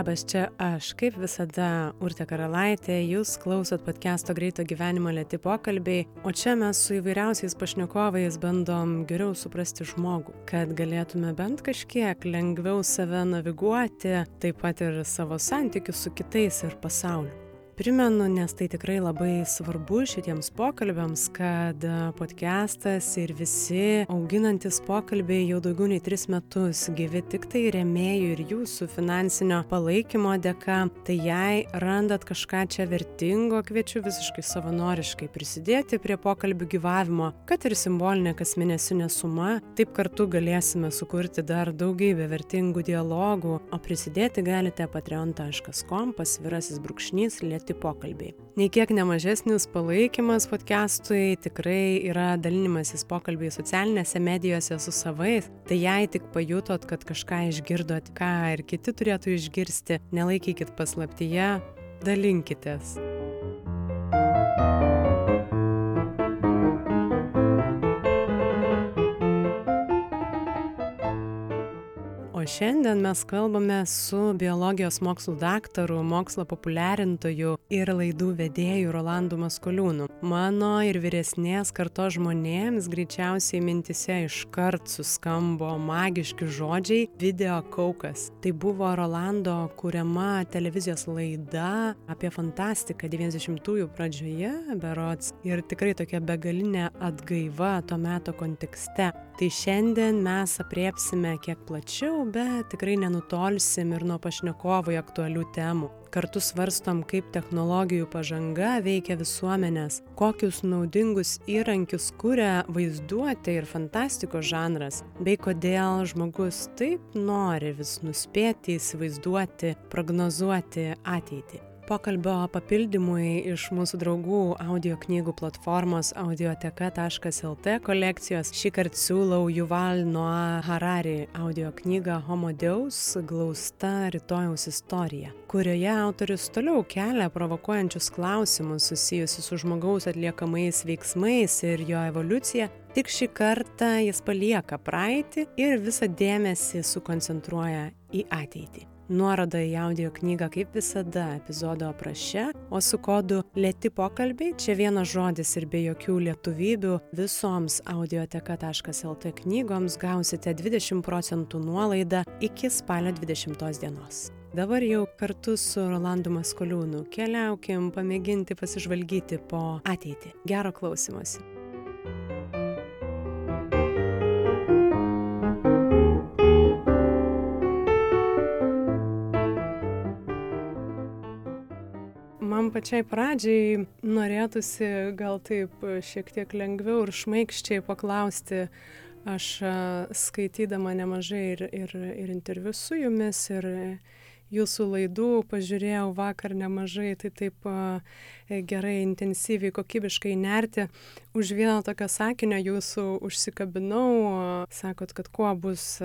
Labas, čia aš, kaip visada, Urte Karalaitė, jūs klausot podcast'o Greito gyvenimo lėti pokalbiai, o čia mes su įvairiausiais pašnekovais bandom geriau suprasti žmogų, kad galėtume bent kažkiek lengviau save naviguoti, taip pat ir savo santykius su kitais ir pasauliu primenu nes tai tikrai labai svarbu šitiems pokalbiams kad podkestas ir visi auginantys pokalbiai jau daugiau nei tris metus gyvi tiktai rėmėjų ir jūsų finansinio palaikymo dėka. Tai jei randat kažką čia vertingo kviečiu visiškai savanoriškai prisidėti prie pokalbių gyvavimo kad ir simbolinė kasmėnesinė suma taip kartu galėsime sukurti dar daugybę vertingų dialogų. O prisidėti galite patreon taškas kom pasvirasis brūkšnys lėti įprasti pokalbiai. Nei kiek nemažesnis palaikymas podcastui tikrai yra dalinimasis pokalbiai socialinėse medijose su savais. Tai jei tik pajutot, kad kažką išgirdot, ką ir kiti turėtų išgirsti, nelaikykit paslaptyje, dalinkitės. O šiandien mes kalbame su biologijos mokslų daktaru mokslo populiarintoju ir laidų vedėju rolandu maskoliūnu. Mano ir vyresnės kartos žmonėms greičiausiai mintyse iškart suskambo magiški žodžiai video kaukas. Tai buvo rolando kuriama televizijos laida apie fantastiką devyniasdešimtųjų pradžioje berods ir tikrai tokia begalinė atgaiva to meto kontekste. Tai šiandien mes aprėpsime kiek plačiau bet tikrai nenutolsim ir nuo pašnekovui aktualių temų. Kartu svarstom kaip technologijų pažanga veikia visuomenes kokius naudingus įrankius kuria vaizduotė ir fantastikos žanras bei kodėl žmogus taip nori vis nuspėti įsivaizduoti prognozuoti ateitį pokalbio papildymui iš mūsų draugų audio knygų platformos audioteka taškas lt kolekcijos. Šįkart siūlau Yuval Noah Harari audio knygą Homo Deus glausta rytojaus istorija, kurioje autorius toliau kelia provokuojančius klausimus susijusius su žmogaus atliekamais veiksmais ir jo evoliucija, tik šį kartą jis palieka praeitį ir visą dėmesį sukoncentruoja į ateitį nuoroda į audio knygą kaip visada epizodo apraše o su kodu lėti pokalbiai čia vienas žodis ir be jokių lietuvybių visoms audioteka taškas lt knygoms gausite dvidešim procentų nuolaidą iki spalio dvidešimtos dienos. Dabar jau kartu su rolandu maskoliūnu keliaukim pamėginti pasižvalgyti po ateitį. Gero klausymosi man pačiai pradžiai norėtųsi gal taip šiek tiek lengviau ir šmaikščiai paklausti. Aš skaitydama nemažai ir, ir, ir interviu su jumis, ir jūsų laidų pažiūrėjau vakar nemažai, tai taip gerai, intensyviai, kokybiškai nerti. Už vieno tokio sakinio jūsų užsikabinau, sakot, kad kuo bus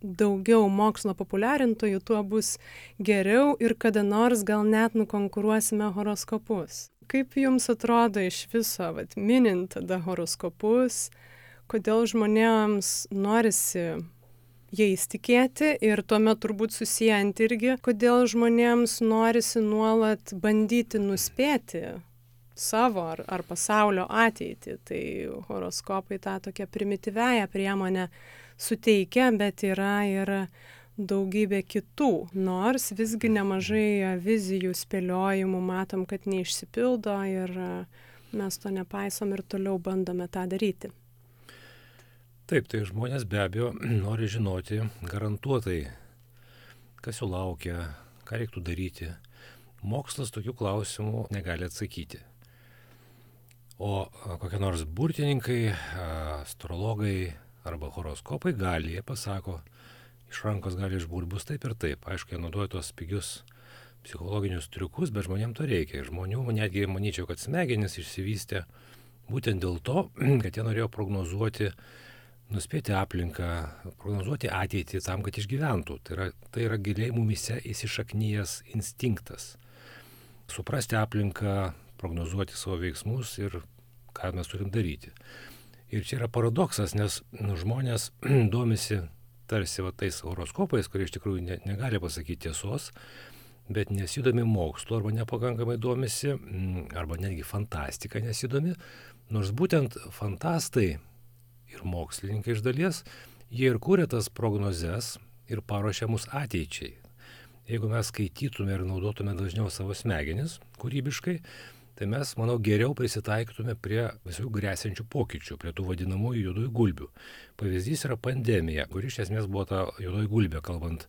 daugiau mokslo populiarintojų, tuo bus geriau ir kada nors gal net nukonkuruosime horoskopus. Kaip jums atrodo iš viso, vat, minint tada horoskopus, kodėl žmonėms norisi jais tikėti ir tuomet turbūt susiejant irgi, kodėl žmonėms norisi nuolat bandyti nuspėti savo ar, ar pasaulio ateitį. Tai horoskopai tą tokią primityvęją priemonę suteikia, bet yra ir daugybė kitų. Nors visgi nemažai vizijų, spėliojimų matom, kad neišsipildo ir mes to nepaisom ir toliau bandome tą daryti. Taip, tai žmonės be abejo nori žinoti garantuotai, kas jų laukia, ką reiktų daryti. Mokslas tokių klausimų negali atsakyti. O kokie nors burtininkai, astrologai arba horoskopai gali, jie pasako, iš rankos gali išbūti bus taip ir taip. Aišku, jie naudoja tuos pigius psichologinius triukus, bet žmonėms to reikia. Žmonių, netgi manyčiau, kad smegenys išsivystė būtent dėl to, kad jie norėjo prognozuoti nuspėti aplinką, prognozuoti ateitį tam, kad išgyventų. Tai yra, tai yra giliai mumise įsišaknyjas instinktas. Suprasti aplinką, prognozuoti savo veiksmus ir ką mes turim daryti. Ir čia yra paradoksas, nes nu, žmonės domisi tarsi va tais horoskopais, kurie iš tikrųjų ne, negali pasakyti tiesos, bet nesidomi mokslu arba nepakankamai domisi, mm, arba netgi fantastika nesidomi, nors būtent fantastai ir mokslininkai iš dalies, jie ir kūrė tas prognozes ir paruošė mus ateičiai. Jeigu mes skaitytume ir naudotume dažniau savo smegenis kūrybiškai, tai mes, manau, geriau prisitaikytume prie visų grėsiančių pokyčių, prie tų vadinamųjų juodųjų gulbių. Pavyzdys yra pandemija, kuri iš esmės buvo ta juodoji gulbė, kalbant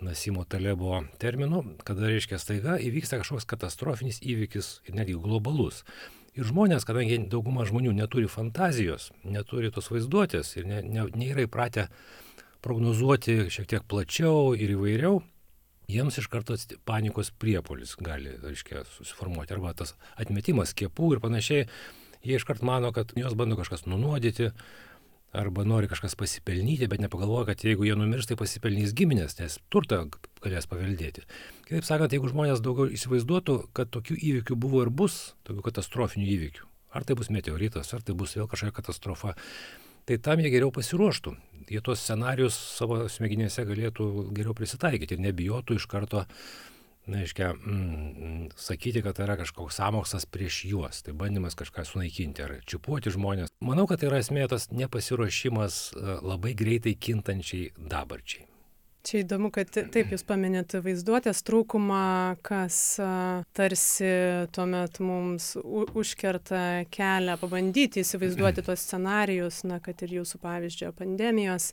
Nasimo Talebo terminu, kada reiškia staiga įvyksta kažkoks katastrofinis įvykis ir netgi globalus. Ir žmonės, kadangi dauguma žmonių neturi fantazijos, neturi tos vaizduotės ir ne, ne, nėra įpratę prognozuoti šiek tiek plačiau ir įvairiau, jiems iš karto panikos priepolis gali, reiškia, susiformuoti. Arba tas atmetimas skiepų ir panašiai. Jie iškart mano, kad juos bando kažkas nunuodyti, arba nori kažkas pasipelnyti, bet nepagalvoja, kad jeigu jie numirs, tai pasipelnys giminės, nes turtą galės paveldėti. Kitaip sakant, jeigu žmonės daugiau įsivaizduotų, kad tokių įvykių buvo ir bus, tokių katastrofinių įvykių, ar tai bus meteoritas, ar tai bus vėl kažkokia katastrofa, tai tam jie geriau pasiruoštų. Jie tuos scenarius savo smegenėse galėtų geriau prisitaikyti ir nebijotų iš karto, na, aiškia, mm, sakyti, kad tai yra kažkoks samokslas prieš juos, tai bandymas kažką sunaikinti ar čiupuoti žmonės. Manau, kad tai yra esmė tas nepasiruošimas e, labai greitai kintančiai dabarčiai. Čia įdomu, kad taip jūs paminėt vaizduotės trūkumą, kas tarsi tuomet mums užkerta kelią pabandyti įsivaizduoti tos scenarijus, na, kad ir jūsų pavyzdžio pandemijos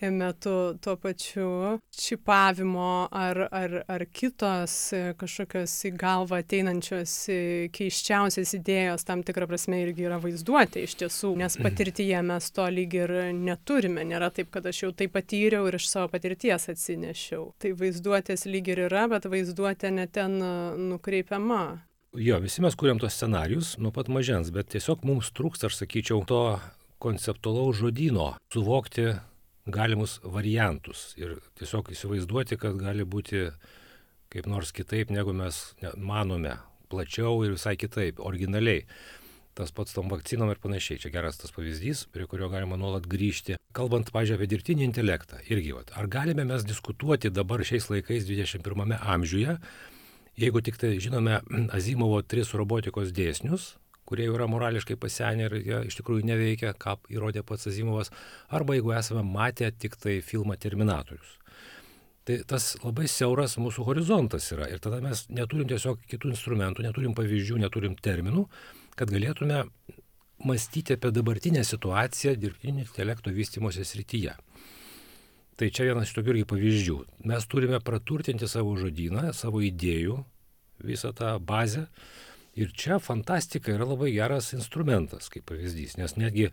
metu tuo pačiu čipavimo ar, ar, ar kitos kažkokios į galvą ateinančios keiščiausias idėjos tam tikrą prasme irgi yra vaizduotė iš tiesų, nes mhm. patirtyje mes to lyg ir neturime. Nėra taip, kad aš jau tai patyriau ir iš savo patirties atsinešiau. Tai vaizduotės lyg ir yra, bet vaizduotė neten nukreipiama. Jo, visi mes kuriam tos scenarius nuo pat mažens, bet tiesiog mums trūksta, aš sakyčiau, to konceptualaus žodino, suvokti galimus variantus ir tiesiog įsivaizduoti, kad gali būti kaip nors kitaip, negu mes manome, plačiau ir visai kitaip, originaliai. Tas pats tom vakcinom ir panašiai. Čia geras tas pavyzdys, prie kurio galima nuolat grįžti. Kalbant, pažiūrėjau, apie dirbtinį intelektą. Irgi, vat, ar galime mes diskutuoti dabar šiais laikais 21 amžiuje, jeigu tik tai žinome Azimovo tris robotikos dėsnius, kurie jau yra morališkai pasenę ir jie iš tikrųjų neveikia, ką įrodė pats Azimovas, arba jeigu esame matę tik tai filmą Terminatorius. Tai tas labai siauras mūsų horizontas yra ir tada mes neturim tiesiog kitų instrumentų, neturim pavyzdžių, neturim terminų, kad galėtume mąstyti apie dabartinę situaciją dirbtinio intelekto vystimosi srityje. Tai čia vienas iš tokių irgi pavyzdžių. Mes turime praturtinti savo žodyną, savo idėjų, visą tą bazę, Ir čia fantastika yra labai geras instrumentas, kaip pavyzdys, nes netgi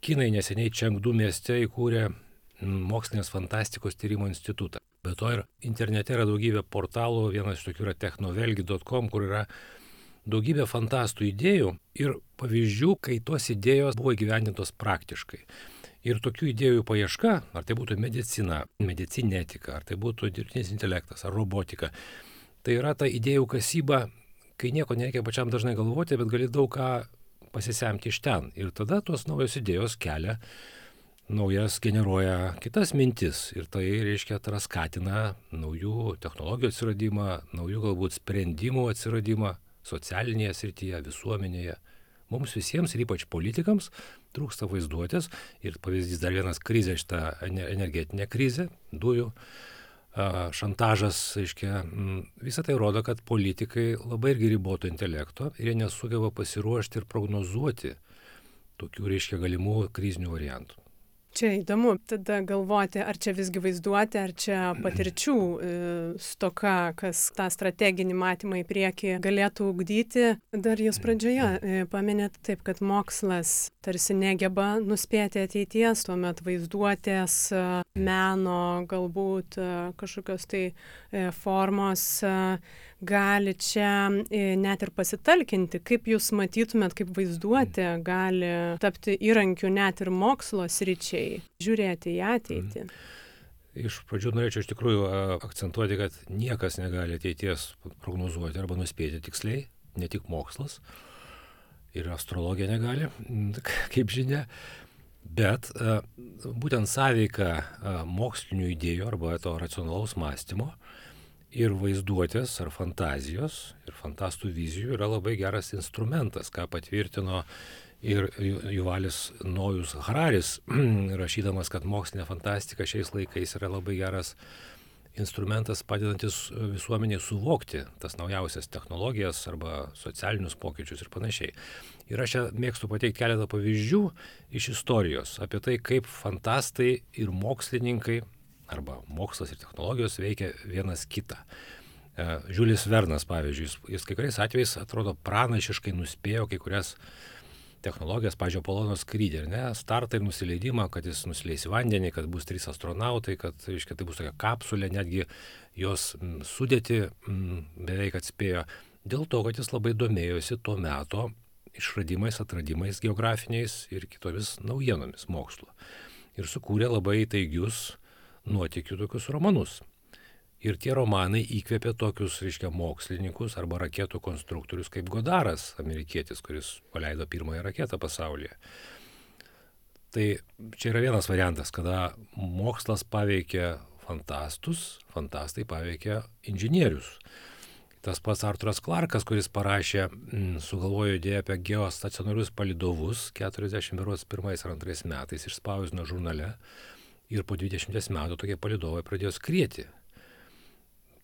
Kinai neseniai Čengdu mieste įkūrė mokslinės fantastikos tyrimo institutą. Be to ir internete yra daugybė portalų, vienas iš tokių yra technovelgi.com, kur yra daugybė fantastų idėjų ir pavyzdžių, kai tos idėjos buvo įgyvendintos praktiškai. Ir tokių idėjų paieška, ar tai būtų medicina, medicinė etika, ar tai būtų dirbtinis intelektas, ar robotika, tai yra ta idėjų kasyba kai nieko nereikia pačiam dažnai galvoti, bet gali daug ką pasisemti iš ten. Ir tada tos naujos idėjos kelia naujas generuoja kitas mintis ir tai reiškia tai skatina naujų technologijų atsiradimą, naujų galbūt sprendimų atsiradimą socialinėje srityje, visuomenėje. Mums visiems ir ypač politikams trūksta vaizduotės ir pavyzdys dar vienas krizė šitą energetinę krizę, dujų šantažas, aiškia, visą tai rodo, kad politikai labai irgi riboto intelekto ir jie nesugeba pasiruošti ir prognozuoti tokių, reiškia, galimų krizinių variantų. Čia įdomu tada galvoti, ar čia visgi vaizduoti, ar čia patirčių e, stoka, kas tą strateginį matymą į priekį galėtų ugdyti. Dar jūs pradžioje e, paminėt taip, kad mokslas tarsi negeba nuspėti ateities, tuomet vaizduotės, e, meno, galbūt kažkokios tai formos gali čia e, net ir pasitalkinti, kaip jūs matytumėt, kaip vaizduotė gali tapti įrankiu net ir mokslo sričiai, žiūrėti į ateitį. Mm. Iš pradžių norėčiau iš tikrųjų akcentuoti, kad niekas negali ateities prognozuoti arba nuspėti tiksliai, ne tik mokslas ir astrologija negali, kaip žinia. Bet būtent sąveika mokslinių idėjų arba to racionalaus mąstymo ir vaizduotės ar fantazijos ir fantastų vizijų yra labai geras instrumentas, ką patvirtino ir Juvalis Nojus Hararis, rašydamas, kad mokslinė fantastika šiais laikais yra labai geras instrumentas padedantis visuomeniai suvokti tas naujausias technologijas arba socialinius pokyčius ir panašiai. Ir aš čia mėgstu pateikti keletą pavyzdžių iš istorijos apie tai, kaip fantastai ir mokslininkai arba mokslas ir technologijos veikia vienas kitą. Žiulis e, Vernas, pavyzdžiui, jis kai kuriais atvejais atrodo pranašiškai nuspėjo kai kurias technologijas, pažiūrėjau, Polono skrydį, ne, startą ir nusileidimą, kad jis nusileis į vandenį, kad bus trys astronautai, kad, reiškia, tai bus tokia kapsulė, netgi jos sudėti beveik atspėjo. Dėl to, kad jis labai domėjosi tuo metu išradimais, atradimais geografiniais ir kitomis naujienomis mokslo. Ir sukūrė labai taigius nuotikių tokius romanus. Ir tie romanai įkvėpė tokius, reiškia, mokslininkus arba raketų konstruktorius kaip Godaras, amerikietis, kuris paleido pirmąją raketą pasaulyje. Tai čia yra vienas variantas, kada mokslas paveikia fantastus, fantastai paveikia inžinierius. Tas pats Arturas Clarkas, kuris parašė, mm, sugalvojo idėją apie geostacionarius palidovus 41 ar 2 metais išspausino žurnale ir po 20 metų tokie palidovai pradėjo skrieti.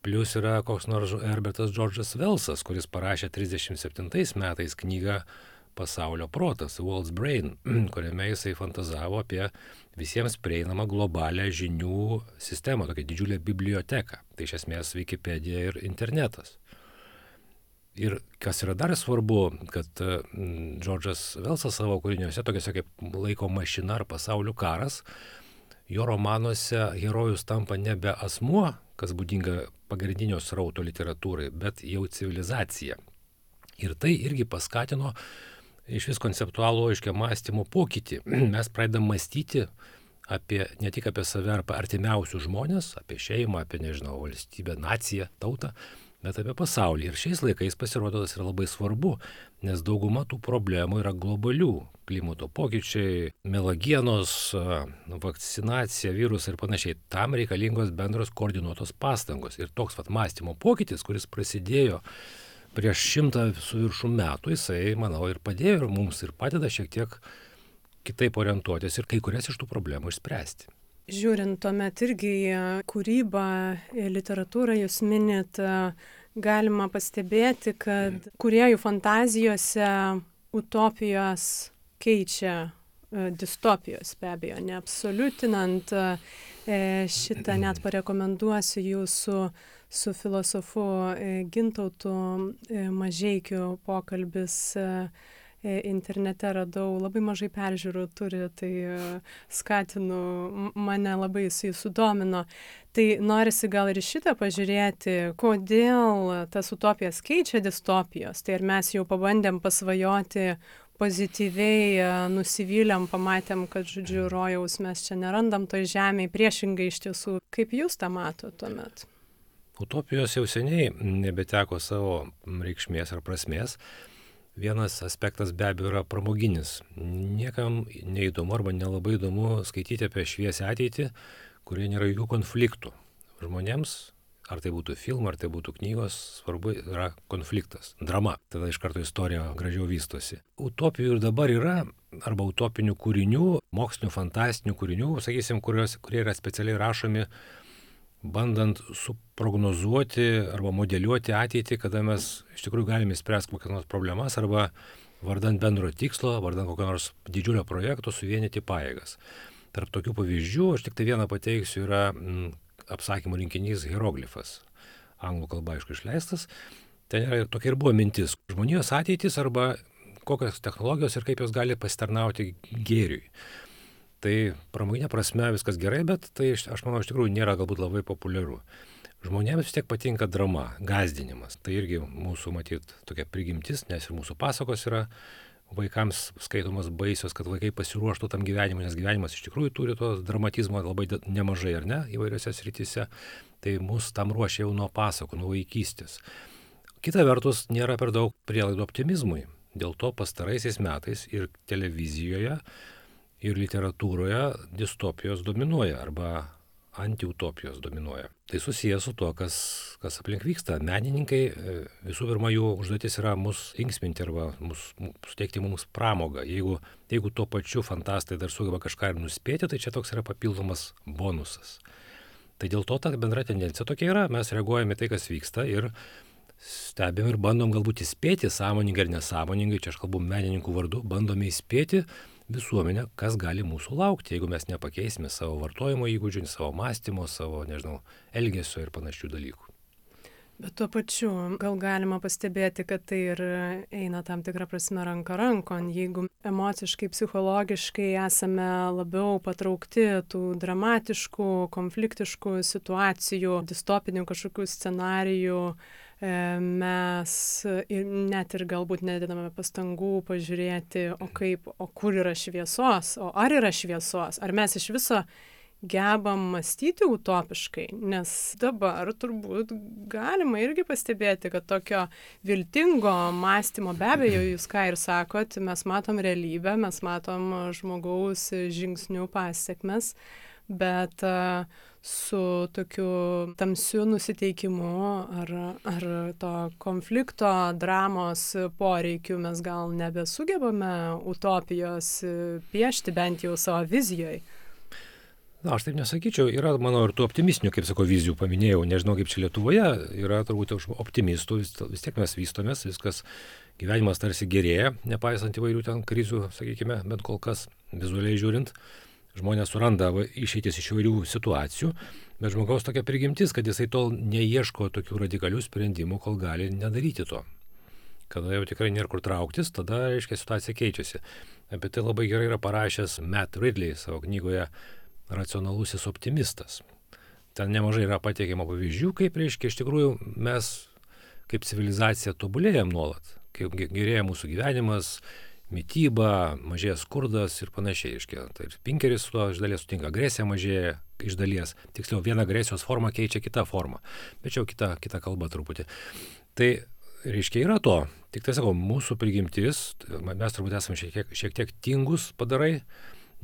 Plius yra koks nors Herbertas Džordžas Velsas, kuris parašė 37 metais knygą Pasaulio protas, World's Brain, kuriame jisai fantazavo apie visiems prieinamą globalią žinių sistemą, tokią didžiulę biblioteką. Tai iš esmės Wikipedia ir internetas. Ir kas yra dar svarbu, kad Džordžas Velsas savo kūriniuose, tokiuose kaip laiko mašina ar pasaulio karas, jo romanuose herojus tampa nebe asmuo, kas būdinga pagrindinio srauto literatūrai, bet jau civilizacija. Ir tai irgi paskatino iš vis konceptualų aiškia mąstymo pokytį. Mes pradedam mąstyti apie, ne tik apie save ar artimiausius žmonės, apie šeimą, apie, nežinau, valstybę, naciją, tautą, bet apie pasaulį. Ir šiais laikais pasirodo tas yra labai svarbu, nes dauguma tų problemų yra globalių. Klimato pokyčiai, melagienos, vakcinacija, virusai ir panašiai. Tam reikalingos bendros koordinuotos pastangos. Ir toks vat mąstymo pokytis, kuris prasidėjo prieš šimtą su viršų metų, jisai, manau, ir padėjo ir mums ir padeda šiek tiek kitaip orientuotis ir kai kurias iš tų problemų išspręsti. Žiūrint tuomet irgi į kūrybą, į literatūrą, jūs minit, galima pastebėti, kad kuriejų fantazijose utopijos keičia e, distopijos, be abejo, neabsoliutinant e, šitą net parekomenduosiu jūsų su filosofu e, Gintautu Mažiekiu pokalbis internete radau, labai mažai peržiūrų turi, tai e, skatinu, mane labai jisai sudomino. Tai norisi gal ir šitą pažiūrėti, kodėl tas utopijas keičia distopijos. Tai ar mes jau pabandėm pasvajoti pozityviai, e, nusivylėm, pamatėm, kad, žodžiu, rojaus mes čia nerandam toj žemėje, priešingai iš tiesų. Kaip jūs tą matote tuomet? Utopijos jau seniai nebeteko savo reikšmės ar prasmės vienas aspektas be abejo yra pramoginis. Niekam neįdomu arba nelabai įdomu skaityti apie šviesę ateitį, kurie nėra jokių konfliktų. Žmonėms, ar tai būtų filmai, ar tai būtų knygos, svarbu yra konfliktas, drama. Tada iš karto istorija gražiau vystosi. Utopijų ir dabar yra, arba utopinių kūrinių, mokslinių, fantastinių kūrinių, sakysim, kurios, kurie yra specialiai rašomi bandant suprognozuoti arba modeliuoti ateitį, kada mes iš tikrųjų galime spręsti kokias nors problemas arba vardant bendro tikslo, vardant kokio nors didžiulio projekto suvienyti pajėgas. Tarp tokių pavyzdžių aš tik tai vieną pateiksiu yra m, mm, apsakymų rinkinys hieroglifas. Anglų kalba aišku išleistas. Ten yra tokia ir buvo mintis. Žmonijos ateitis arba kokios technologijos ir kaip jos gali pasitarnauti gėriui. Tai pramoginė prasme viskas gerai, bet tai aš manau iš tikrųjų nėra galbūt labai populiaru. Žmonėms vis tiek patinka drama, gazdinimas. Tai irgi mūsų, matyt, tokia prigimtis, nes ir mūsų pasakos yra vaikams skaitomos baisios, kad vaikai pasiruoštų tam gyvenimui, nes gyvenimas iš tikrųjų turi to dramatizmo labai nemažai, ar ne, įvairiose srityse. Tai mus tam ruošia jau nuo pasakų, nuo vaikystės. Kita vertus, nėra per daug prielaidų optimizmui. Dėl to pastaraisiais metais ir televizijoje ir literatūroje distopijos dominuoja arba antiutopijos dominuoja. Tai susijęs su tuo, kas, kas aplink vyksta. Menininkai, e, visų pirma, jų užduotis yra mus linksminti arba mus, suteikti mums pramogą. Jeigu, jeigu tuo pačiu fantastai dar sugeba kažką ir nuspėti, tai čia toks yra papildomas bonusas. Tai dėl to ta bendra tendencija tokia yra, mes reaguojame tai, kas vyksta ir stebim ir bandom galbūt įspėti, sąmoningai ar nesąmoningai, čia aš kalbu menininkų vardu, bandome įspėti, visuomenę, kas gali mūsų laukti, jeigu mes nepakeisime savo vartojimo įgūdžių, savo mąstymo, savo, nežinau, elgesio ir panašių dalykų. Bet tuo pačiu gal galima pastebėti, kad tai ir eina tam tikrą prasme ranka rankon. Jeigu emociškai, psichologiškai esame labiau patraukti tų dramatiškų, konfliktiškų situacijų, distopinių kažkokių scenarijų, mes ir net ir galbūt nededame pastangų pažiūrėti, o kaip, o kur yra šviesos, o ar yra šviesos, ar mes iš viso gebam mąstyti utopiškai, nes dabar turbūt galima irgi pastebėti, kad tokio viltingo mąstymo, be abejo, jūs ką ir sakot, mes matom realybę, mes matom žmogaus žingsnių pasiekmes, bet uh, su tokiu tamsiu nusiteikimu ar, ar to konflikto, dramos poreikiu mes gal nebesugebame utopijos piešti bent jau savo vizijoje. Na, aš taip nesakyčiau, yra, manau, ir tų optimistinių, kaip sako, vizijų paminėjau, nežinau kaip čia Lietuvoje, yra turbūt optimistų, vis, vis tiek mes vystomės, viskas, gyvenimas tarsi gerėja, nepaisant įvairių ten krizių, sakykime, bent kol kas vizualiai žiūrint. Uh, žmonės suranda išeitis iš įvairių situacijų, bet žmogaus tokia prigimtis, kad jisai tol neieško tokių radikalių sprendimų, kol gali nedaryti to. Kada jau tikrai nėra kur trauktis, tada, reiškia, situacija keičiasi. Apie tai labai gerai yra parašęs Matt Ridley savo knygoje Racionalusis optimistas. Ten nemažai yra pateikiama pavyzdžių, kaip, reiškia, iš tikrųjų mes kaip civilizacija tobulėjam nuolat, kaip gerėja mūsų gyvenimas, mytyba, mažėja skurdas ir panašiai. Iškia. Tai Pinkeris su to iš dalies sutinka, agresija mažėja iš dalies, tiksliau viena agresijos forma keičia kitą formą, bet jau kita, kita kalba truputį. Tai reiškia yra to, tik tai sakau, mūsų prigimtis, mes turbūt esame šiek tiek, šiek tiek tingus padarai,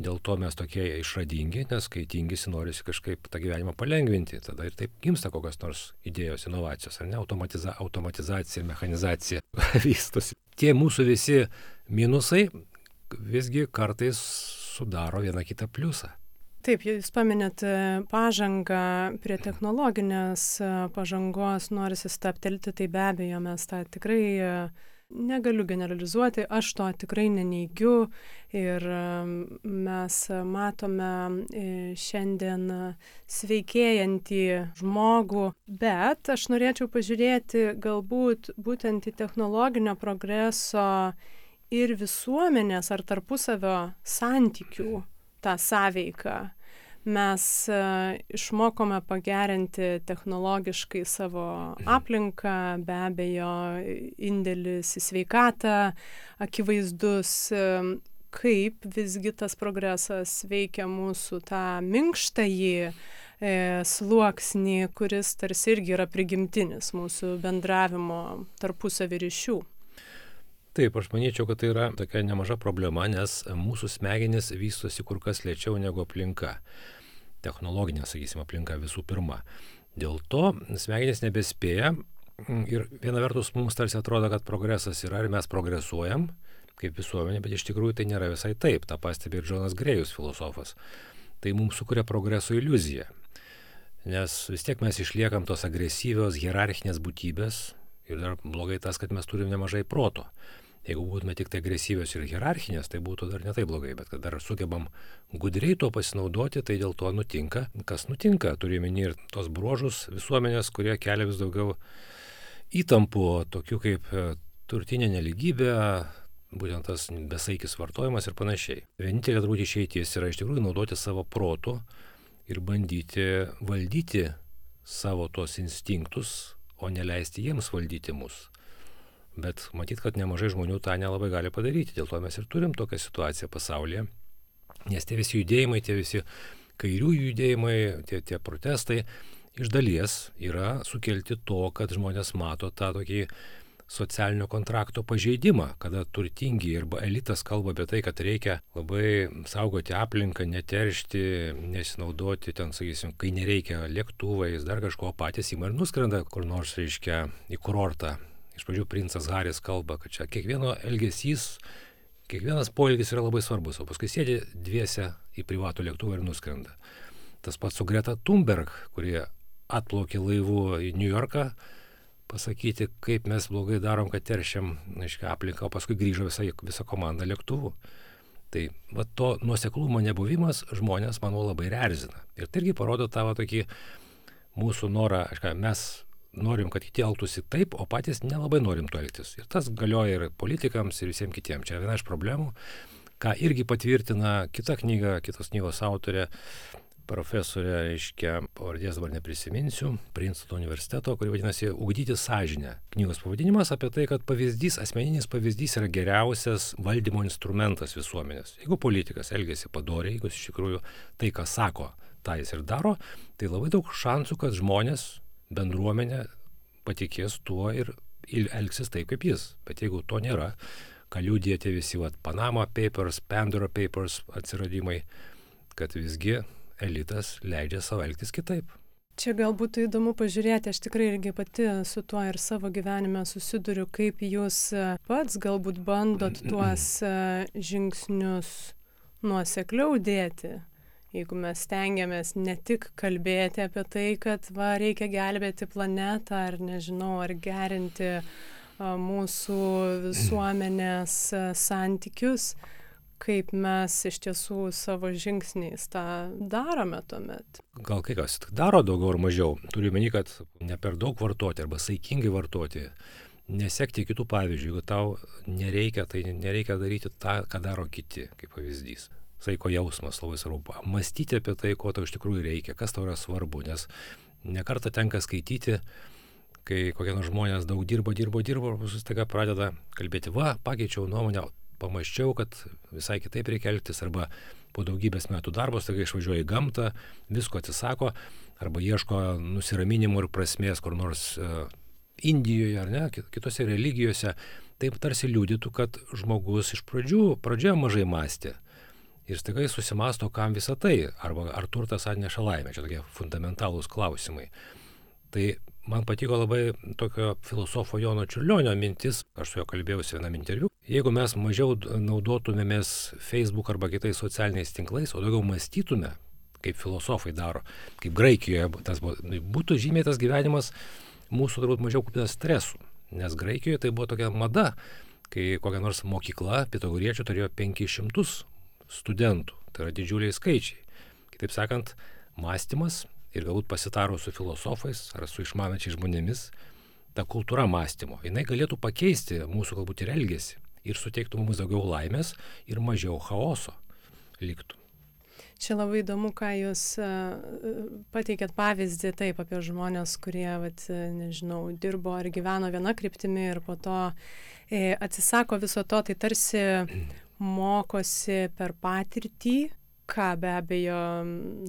Dėl to mes tokie išradingi, nes kai tingisi norisi kažkaip tą gyvenimą palengvinti, tada ir taip gimsta kokios nors idėjos, inovacijos, ar ne, automatiza, automatizacija, mechanizacija vystosi. Tie mūsų visi minusai visgi kartais sudaro vieną kitą pliusą. Taip, jūs paminėt e, pažangą prie technologinės e, pažangos, norisi staptelti, tai be abejo mes tą tikrai e, negaliu generalizuoti, aš to tikrai neneigiu ir mes matome šiandien sveikėjantį žmogų, bet aš norėčiau pažiūrėti galbūt būtent į technologinio progreso ir visuomenės ar tarpusavio santykių tą sąveiką. Mes e, išmokome pagerinti technologiškai savo aplinką, be abejo, indėlis į sveikatą, akivaizdus, e, kaip visgi tas progresas veikia mūsų tą minkštąjį e, sluoksnį, kuris tarsi irgi yra prigimtinis mūsų bendravimo tarpusavį ryšių. Taip, aš manyčiau, kad tai yra tokia nemaža problema, nes mūsų smegenys vystosi kur kas lėčiau negu aplinka. Technologinė, sakysim, aplinka visų pirma. Dėl to smegenys nebespėja ir viena vertus mums tarsi atrodo, kad progresas yra ir mes progresuojam kaip visuomenė, bet iš tikrųjų tai nėra visai taip. Ta pastebi ir Džonas Grėjus, filosofas. Tai mums sukuria progreso iliuziją. Nes vis tiek mes išliekam tos agresyvios, hierarchinės būtybės ir dar blogai tas, kad mes turim nemažai proto. Jeigu būtume tik tai agresyvios ir hierarchinės, tai būtų dar netai blogai, bet kad dar sugebam gudriai to pasinaudoti, tai dėl to nutinka. Kas nutinka, turime ir tos bruožus visuomenės, kurie kelia vis daugiau įtampų, tokių kaip e, turtinė neligybė, būtent tas besaikis vartojimas ir panašiai. Vienintelė turbūt išeitis yra iš tikrųjų naudoti savo protų ir bandyti valdyti savo tos instinktus, o neleisti jiems valdyti mus. Bet matyt, kad nemažai žmonių tą nelabai gali padaryti. Dėl to mes ir turim tokią situaciją pasaulyje. Nes tie visi judėjimai, tie visi kairiųjų judėjimai, tie, tie protestai iš dalies yra sukelti to, kad žmonės mato tą tokį socialinio kontrakto pažeidimą, kada turtingi arba elitas kalba apie tai, kad reikia labai saugoti aplinką, neteršti, nesinaudoti ten, sakysim, kai nereikia lėktuvais, dar kažko patys įma ir nuskrenda kur nors, reiškia, į kurortą. Iš pradžių princas Haris kalba, kad čia kiekvieno elgesys kiekvienas poelgis yra labai svarbus, o paskui sėdi dviese į privatų lėktuvą ir nuskrenda. Tas pats su Greta Thunberg, kurie atplaukė laivu į New Yorką, pasakyti, kaip mes blogai darom, kad teršiam aiškia, aplinką, o paskui grįžo visa, visa komanda lėktuvų. Tai va, to nuoseklumo nebuvimas žmonės, manau, labai erzina. Ir tai irgi parodo tavo tokį mūsų norą, aiškia, mes norim, kad kiti elgtųsi taip, o patys nelabai norim to elgtis. Ir tas galioja ir politikams, ir visiems kitiems. Čia viena iš problemų, ką irgi patvirtina kita knyga, kitos knygos autorė, profesorė, reiškia, pavardės dabar neprisiminsiu, Princeton universiteto, kuri vadinasi Ugdyti sąžinę. Knygos pavadinimas apie tai, kad pavyzdys, asmeninis pavyzdys yra geriausias valdymo instrumentas visuomenės. Jeigu politikas elgesi padoriai, jeigu jis iš tikrųjų tai, ką sako, tą jis ir daro, tai labai daug šansų, kad žmonės bendruomenė patikės tuo ir elgsis taip kaip jis. Bet jeigu to nėra, ką liūdė tie visi, vat, Panama Papers, Pandora Papers atsiradimai, kad visgi elitas leidžia savo elgtis kitaip. Čia gal būtų įdomu pažiūrėti, aš tikrai irgi pati su tuo ir savo gyvenime susiduriu, kaip jūs pats galbūt bandot tuos žingsnius nuosekliau dėti jeigu mes stengiamės ne tik kalbėti apie tai, kad va, reikia gelbėti planetą ar nežinau, ar gerinti a, mūsų visuomenės a, santykius, kaip mes iš tiesų savo žingsniais tą darome tuomet. Gal kai kas daro daugiau ar mažiau, turiu meni, kad ne per daug vartoti arba saikingai vartoti. Nesekti kitų pavyzdžių, jeigu tau nereikia, tai nereikia daryti tą, ką daro kiti, kaip pavyzdys saiko jausmas labai svarbu. Mąstyti apie tai, ko tau iš tikrųjų reikia, kas tau yra svarbu, nes nekartą tenka skaityti, kai kokie nors žmonės daug dirbo, dirbo, dirbo, ir staiga pradeda kalbėti, va, pakeičiau nuomonę, pamaščiau, kad visai kitaip reikia elgtis, arba po daugybės metų darbo staiga išvažiuoja į gamtą, visko atsisako, arba ieško nusiraminimo ir prasmės kur nors uh, Indijoje ar ne, kitose religijose, taip tarsi liūdytų, kad žmogus iš pradžių, pradžioje mažai mąstė, ir staiga jis susimasto, kam visą tai, arba ar turtas atneša laimę, čia tokie fundamentalūs klausimai. Tai man patiko labai tokio filosofo Jono Čiurlionio mintis, aš su juo kalbėjausi vienam interviu. Jeigu mes mažiau naudotumėmės Facebook arba kitais socialiniais tinklais, o daugiau mąstytume, kaip filosofai daro, kaip Graikijoje tas buvo, nu, būtų žymiai tas gyvenimas mūsų turbūt mažiau kupinas stresų. Nes Graikijoje tai buvo tokia mada, kai kokia nors mokykla pitagoriečių turėjo 500 studentų. Tai yra didžiuliai skaičiai. Kitaip sakant, mąstymas ir galbūt pasitarus su filosofais ar su išmanančiais žmonėmis, ta kultūra mąstymo, jinai galėtų pakeisti mūsų galbūt ir elgesį ir suteiktų mums daugiau laimės ir mažiau chaoso liktų. Čia labai įdomu, ką jūs pateikėt pavyzdį taip apie žmonės, kurie, vat, nežinau, dirbo ar gyveno viena kryptimi ir po to e, atsisako viso to, tai tarsi mokosi per patirtį, ką be abejo,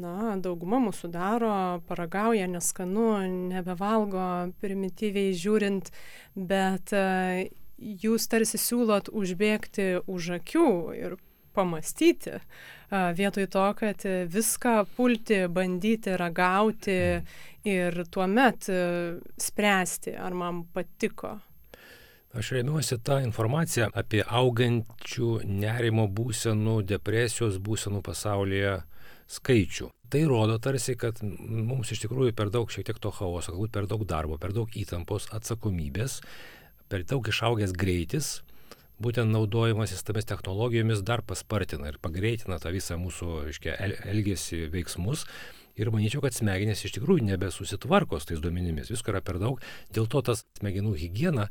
na, dauguma mūsų daro, paragauja neskanu, nebevalgo primityviai žiūrint, bet e, jūs tarsi siūlot užbėgti už akių ir pamastyti, e, vietoj to, kad viską pulti, bandyti, ragauti ir tuomet e, spręsti, ar man patiko. Aš remiuosi tą informaciją apie augančių nerimo būsenų, depresijos būsenų pasaulyje skaičių. Tai rodo tarsi, kad mums iš tikrųjų per daug šiek tiek to chaoso, galbūt per daug darbo, per daug įtampos, atsakomybės, per daug išaugęs greitis, būtent naudojimasis tomis technologijomis dar paspartina ir pagreitina tą visą mūsų, reiškia, elgesį veiksmus. Ir manyčiau, kad smegenys iš tikrųjų nebesusitvarko su tais duomenimis, visko yra per daug, dėl to tas smegenų hygiena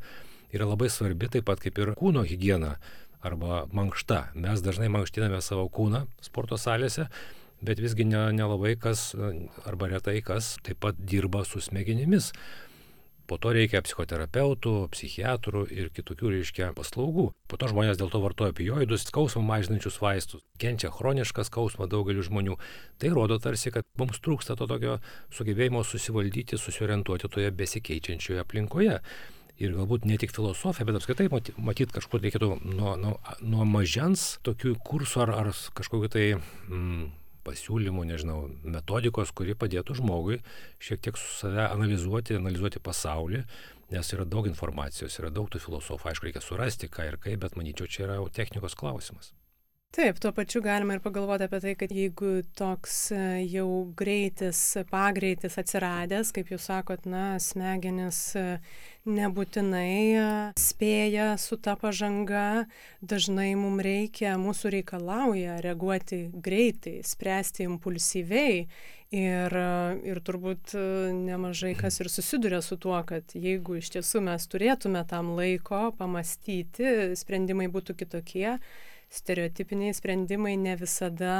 yra labai svarbi taip pat kaip ir kūno higiena arba mankšta. Mes dažnai mankštiname savo kūną sporto salėse, bet visgi nelabai ne kas arba retai kas taip pat dirba su smegenimis. Po to reikia psichoterapeutų, psichiatrų ir kitokių, reiškia, paslaugų. Po to žmonės dėl to vartoja opioidus, skausmą mažinančius vaistus, kenčia chronišką skausmą daugeliu žmonių. Tai rodo tarsi, kad mums trūksta to tokio sugebėjimo susivaldyti, susiorientuoti toje besikeičiančioje aplinkoje. Ir galbūt ne tik filosofija, bet apskritai matyt kažkur reikėtų nuo, nuo, nuo mažens tokių kursų ar, ar kažkokiu tai mm, pasiūlymų, nežinau, metodikos, kuri padėtų žmogui šiek tiek su save analizuoti, analizuoti pasaulį, nes yra daug informacijos, yra daug tų filosofų, aišku, reikia surasti ką ir kaip, bet manyčiau, čia yra technikos klausimas. Taip, tuo pačiu galima ir pagalvoti apie tai, kad jeigu toks e, jau greitis, pagreitis atsiradęs, kaip jūs sakot, na, smegenis e, nebūtinai e, spėja su ta pažanga, dažnai mums reikia, mūsų reikalauja reaguoti greitai, spręsti impulsyviai. Ir, ir turbūt nemažai kas ir susiduria su tuo, kad jeigu iš tiesų mes turėtume tam laiko pamastyti, sprendimai būtų kitokie, stereotipiniai sprendimai ne visada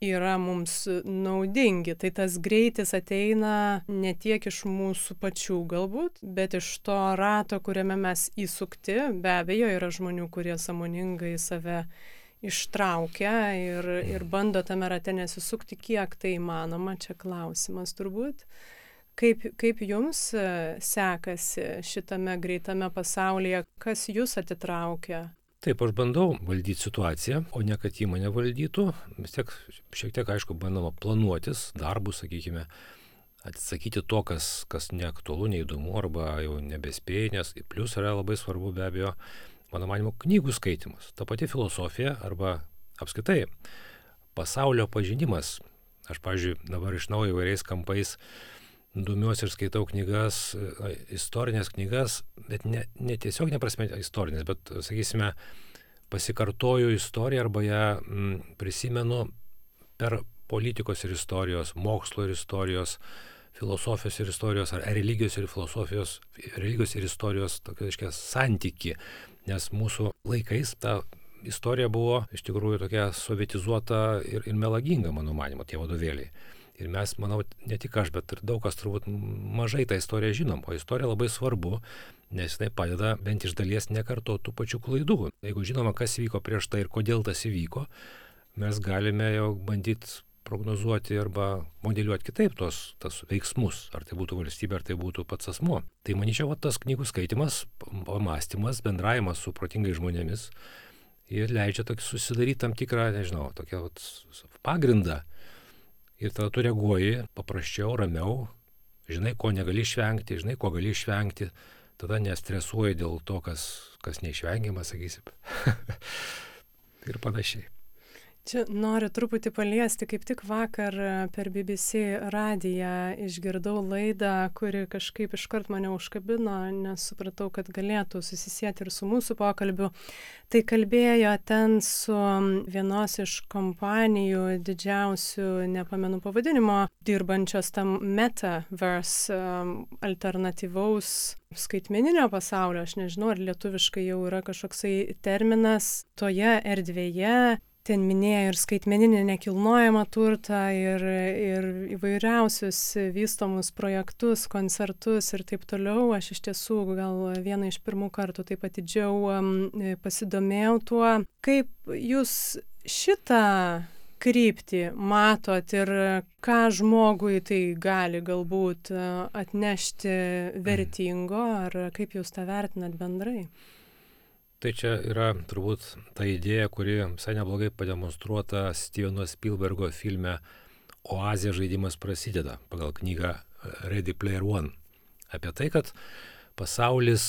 yra mums naudingi. Tai tas greitis ateina ne tiek iš mūsų pačių galbūt, bet iš to rato, kuriame mes įsukti. Be abejo, yra žmonių, kurie samoningai save ištraukia ir, ir bando tame rate nesisukti, kiek tai įmanoma, čia klausimas turbūt. Kaip, kaip jums e, sekasi šitame greitame pasaulyje, kas jūs atitraukia Taip, aš bandau valdyti situaciją, o ne kad ji mane valdytų. Vis tiek šiek tiek, aišku, bandoma planuotis darbus, sakykime, atsisakyti to, kas, kas neaktualu, neįdomu arba jau nebespėjai, nes plus yra labai svarbu be abejo, mano manimo, knygų skaitimas. Ta pati filosofija arba apskaitai pasaulio pažinimas. Aš, pažiūrėjau, dabar iš naujo įvairiais kampais domiuosi ir skaitau knygas, istorinės knygas, bet ne, ne tiesiog neprasme istorinės, bet, sakysime, pasikartoju istoriją arba ją m, mm, prisimenu per politikos ir istorijos, mokslo ir istorijos, filosofijos ir istorijos, ar religijos ir filosofijos, religijos ir istorijos, tokio, reiškia, santyki, nes mūsų laikais ta istorija buvo iš tikrųjų tokia sovietizuota ir, ir melaginga, mano manimo, tie vadovėliai. Ir mes, manau, ne tik aš, bet ir daug kas turbūt mažai tą istoriją žinom, o istorija labai svarbu, nes jinai padeda bent iš dalies nekartoti tų pačių klaidų. Jeigu žinoma, kas vyko prieš tai ir kodėl tas įvyko, mes galime jau bandyti prognozuoti arba modeliuoti kitaip tos tas veiksmus, ar tai būtų valstybė, ar tai būtų pats asmo. Tai manyčiau, va, tas knygų skaitimas, pamastymas, bendravimas su protingai žmonėmis ir leidžia tokį susidaryti tam tikrą, nežinau, tokią vat, pagrindą ir tada tu reaguoji paprasčiau, ramiau, žinai, ko negali išvengti, žinai, ko gali išvengti, tada nestresuoji dėl to, kas, kas neišvengiama, sakysim. ir panašiai. Čia noriu truputį paliesti, kaip tik vakar e, per BBC radiją išgirdau laidą, kuri kažkaip iškart mane užkabino, nes supratau, kad galėtų susisieti ir su mūsų pokalbiu. Tai kalbėjo ten su vienos iš kompanijų didžiausių, nepamenu pavadinimo, dirbančios tam metaverse alternatyvaus skaitmeninio pasaulio, aš nežinau, ar lietuviškai jau yra kažkoksai terminas toje erdvėje ten minėjo ir skaitmeninį nekilnojamą turtą, ir, ir įvairiausius vystomus projektus, koncertus ir taip toliau. Aš iš tiesų gal vieną iš pirmų kartų taip atidžiau pasidomėjau tuo, kaip jūs šitą kryptį matot ir ką žmogui tai gali galbūt atnešti vertingo, ar kaip jūs tą vertinat bendrai? Tai čia yra turbūt ta idėja, kuri visai neblogai pademonstruota Steveno Spielbergo filme Oazė žaidimas prasideda pagal knygą Ready Player One. Apie tai, kad pasaulis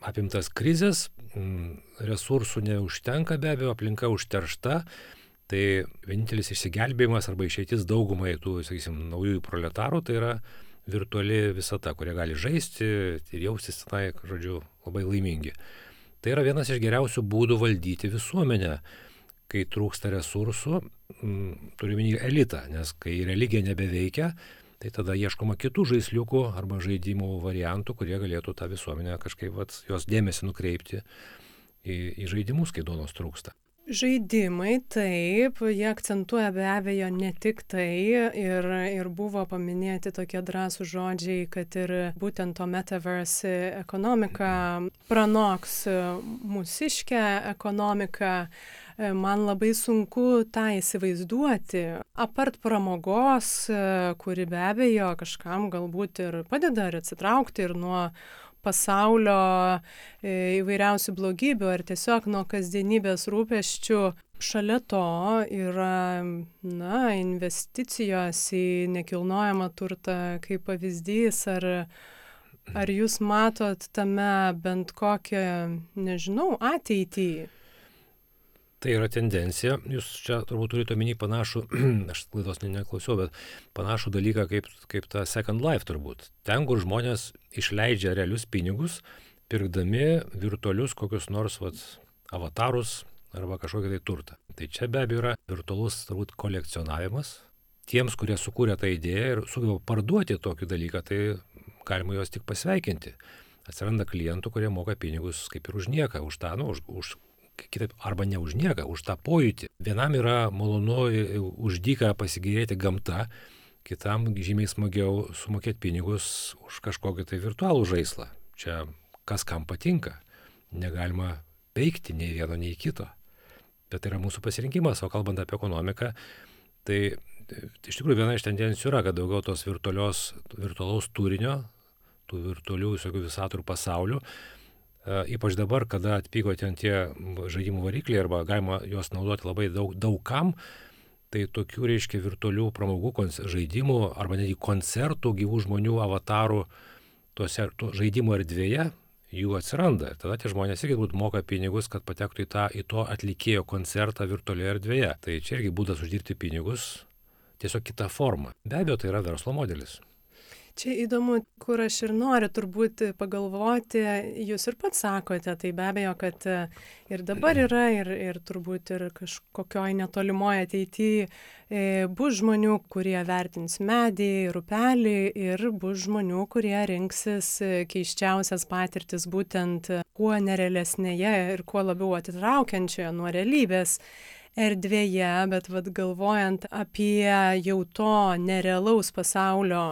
apimtas krizės, resursų neužtenka be abejo, aplinka užteršta, tai vienintelis išsigelbėjimas arba išeitis daugumai tų, sakysim, naujųjų proletarų tai yra virtuali visata, kurie gali žaisti ir jaustis tenai, žodžiu, labai laimingi. Tai yra vienas iš geriausių būdų valdyti visuomenę, kai trūksta resursų, turime elitą, nes kai religija nebeveikia, tai tada ieškoma kitų žaisliukų arba žaidimų variantų, kurie galėtų tą visuomenę kažkaip vat, jos dėmesį nukreipti į, į žaidimus, kai duonos trūksta. Žaidimai, taip, jie akcentuoja be abejo ne tik tai ir, ir buvo paminėti tokie drąsų žodžiai, kad ir būtent to metaverse ekonomika pranoks mūsiškę ekonomiką. Man labai sunku tą įsivaizduoti. Apart pramogos, kuri be abejo kažkam galbūt ir padeda ir atsitraukti ir nuo pasaulio e, įvairiausių blogybių ar tiesiog nuo kasdienybės rūpeščių. Šalia to yra na, investicijos į nekilnojamą turtą kaip pavyzdys, ar, ar jūs matot tame bent kokią, nežinau, ateitį? Tai yra tendencija, jūs čia turbūt turite omeny panašų, aš klaidos ne, neklausiau, bet panašų dalyką kaip, kaip ta Second Life turbūt. Ten, kur žmonės išleidžia realius pinigus, pirkdami virtualius kokius nors vat, avatarus arba kažkokį tai turtą. Tai čia be abejo yra virtualus turbūt kolekcionavimas. Tiems, kurie sukūrė tą idėją ir sugeba parduoti tokį dalyką, tai galima juos tik pasveikinti. Atsiranda klientų, kurie moka pinigus kaip ir už nieką, už tą, nu, už, už kitaip, arba ne už nieką, už tą pojūtį. Vienam yra malonu e, už dyką pasigėrėti gamta, kitam žymiai smagiau sumokėti pinigus už kažkokį tai virtualų žaislą. Čia kas kam patinka. Negalima peikti nei vieno, nei kito. Bet tai yra mūsų pasirinkimas, o kalbant apie ekonomiką, tai, tai iš tikrųjų viena iš tendencijų yra, kad daugiau tos virtualaus turinio, tų virtualių visokių visatų ir pasaulių, E, ypač dabar, kada atpigo ten tie žaidimų varikliai arba galima juos naudoti labai daug, daug kam, tai tokių, reiškia, virtualių pramogų žaidimų arba netgi koncertų gyvų žmonių avatarų tuose to žaidimų erdvėje jų atsiranda. Ir tada tie žmonės irgi turbūt moka pinigus, kad patektų į, tą, į to atlikėjo koncertą virtualioje erdvėje. Tai čia irgi būdas uždirbti pinigus, tiesiog kita forma. Be abejo, tai yra verslo modelis. Čia įdomu, kur aš ir noriu turbūt pagalvoti, jūs ir pats sakote, tai be abejo, kad e, ir dabar yra, ir, ir turbūt ir kažkokioj netolimoje ateityje bus žmonių, kurie vertins medį, rupelį ir bus žmonių, kurie rinksis e, keiščiausias patirtis būtent kuo nerealesnėje ir kuo labiau atitraukiančioje nuo realybės erdvėje, bet vad galvojant apie jau to nerealaus pasaulio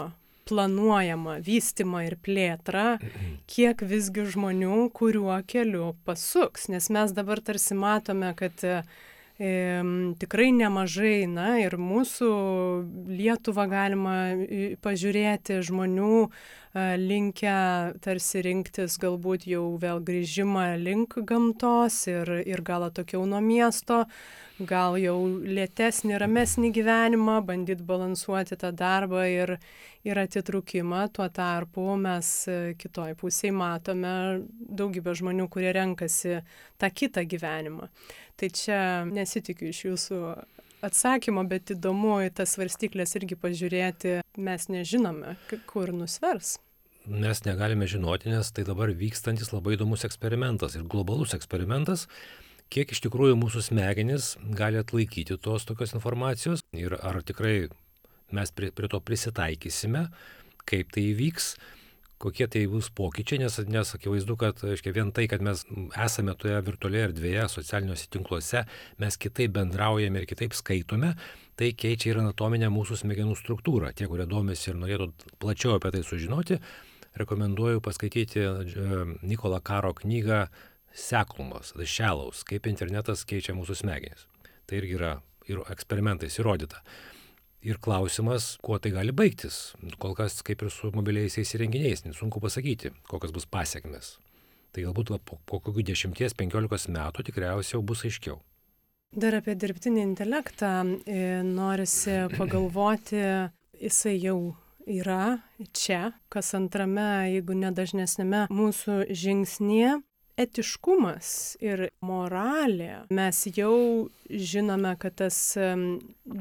planuojamą vystymą ir plėtrą, kiek visgi žmonių, kuriuo keliu pasuks. Nes mes dabar tarsi matome, kad e, tikrai nemažai, na ir mūsų Lietuvą galima pažiūrėti žmonių e, linkę tarsi rinktis galbūt jau vėl grįžimą link gamtos ir, ir gal atokiau nuo miesto, gal jau lėtesnį, ramesnį gyvenimą, bandyt balansuoti tą darbą ir, ir atitrūkimą. Tuo tarpu mes e, kitoj pusėje matome daugybę žmonių, kurie renkasi tą kitą gyvenimą. Tai čia nesitikiu iš jūsų atsakymo, bet įdomu į tas svarstyklės irgi pažiūrėti, mes nežinome, kur nusvers. Mes negalime žinoti, nes tai dabar vykstantis labai įdomus eksperimentas ir globalus eksperimentas, kiek iš tikrųjų mūsų smegenys gali atlaikyti tos tokios informacijos ir ar tikrai mes prie, prie to prisitaikysime, kaip tai įvyks, kokie tai bus pokyčiai, nes, nes akivaizdu, kad aiškia, vien tai, kad mes esame toje virtualioje erdvėje, socialiniuose tinkluose, mes kitaip bendraujame ir kitaip skaitome, tai keičia ir anatominę mūsų smegenų struktūrą. Tie, kurie domisi ir norėtų plačiau apie tai sužinoti, rekomenduoju paskaityti e, Nikola Karo knygą Seklumas, The Shallows, kaip internetas keičia mūsų smegenis. Tai irgi yra ir eksperimentais įrodyta. Ir klausimas, kuo tai gali baigtis. Kol kas, kaip ir su mobiliaisiais įrenginiais, nesunku pasakyti, kokios bus pasiekmes. Tai galbūt po, po kokių 10-15 metų tikriausiai jau bus aiškiau. Dar apie dirbtinį intelektą e, norisi pagalvoti, jisai jau yra čia, kas antrame, jeigu nedažnesnėme mūsų žingsnėje etiškumas ir moralė. Mes jau žinome, kad tas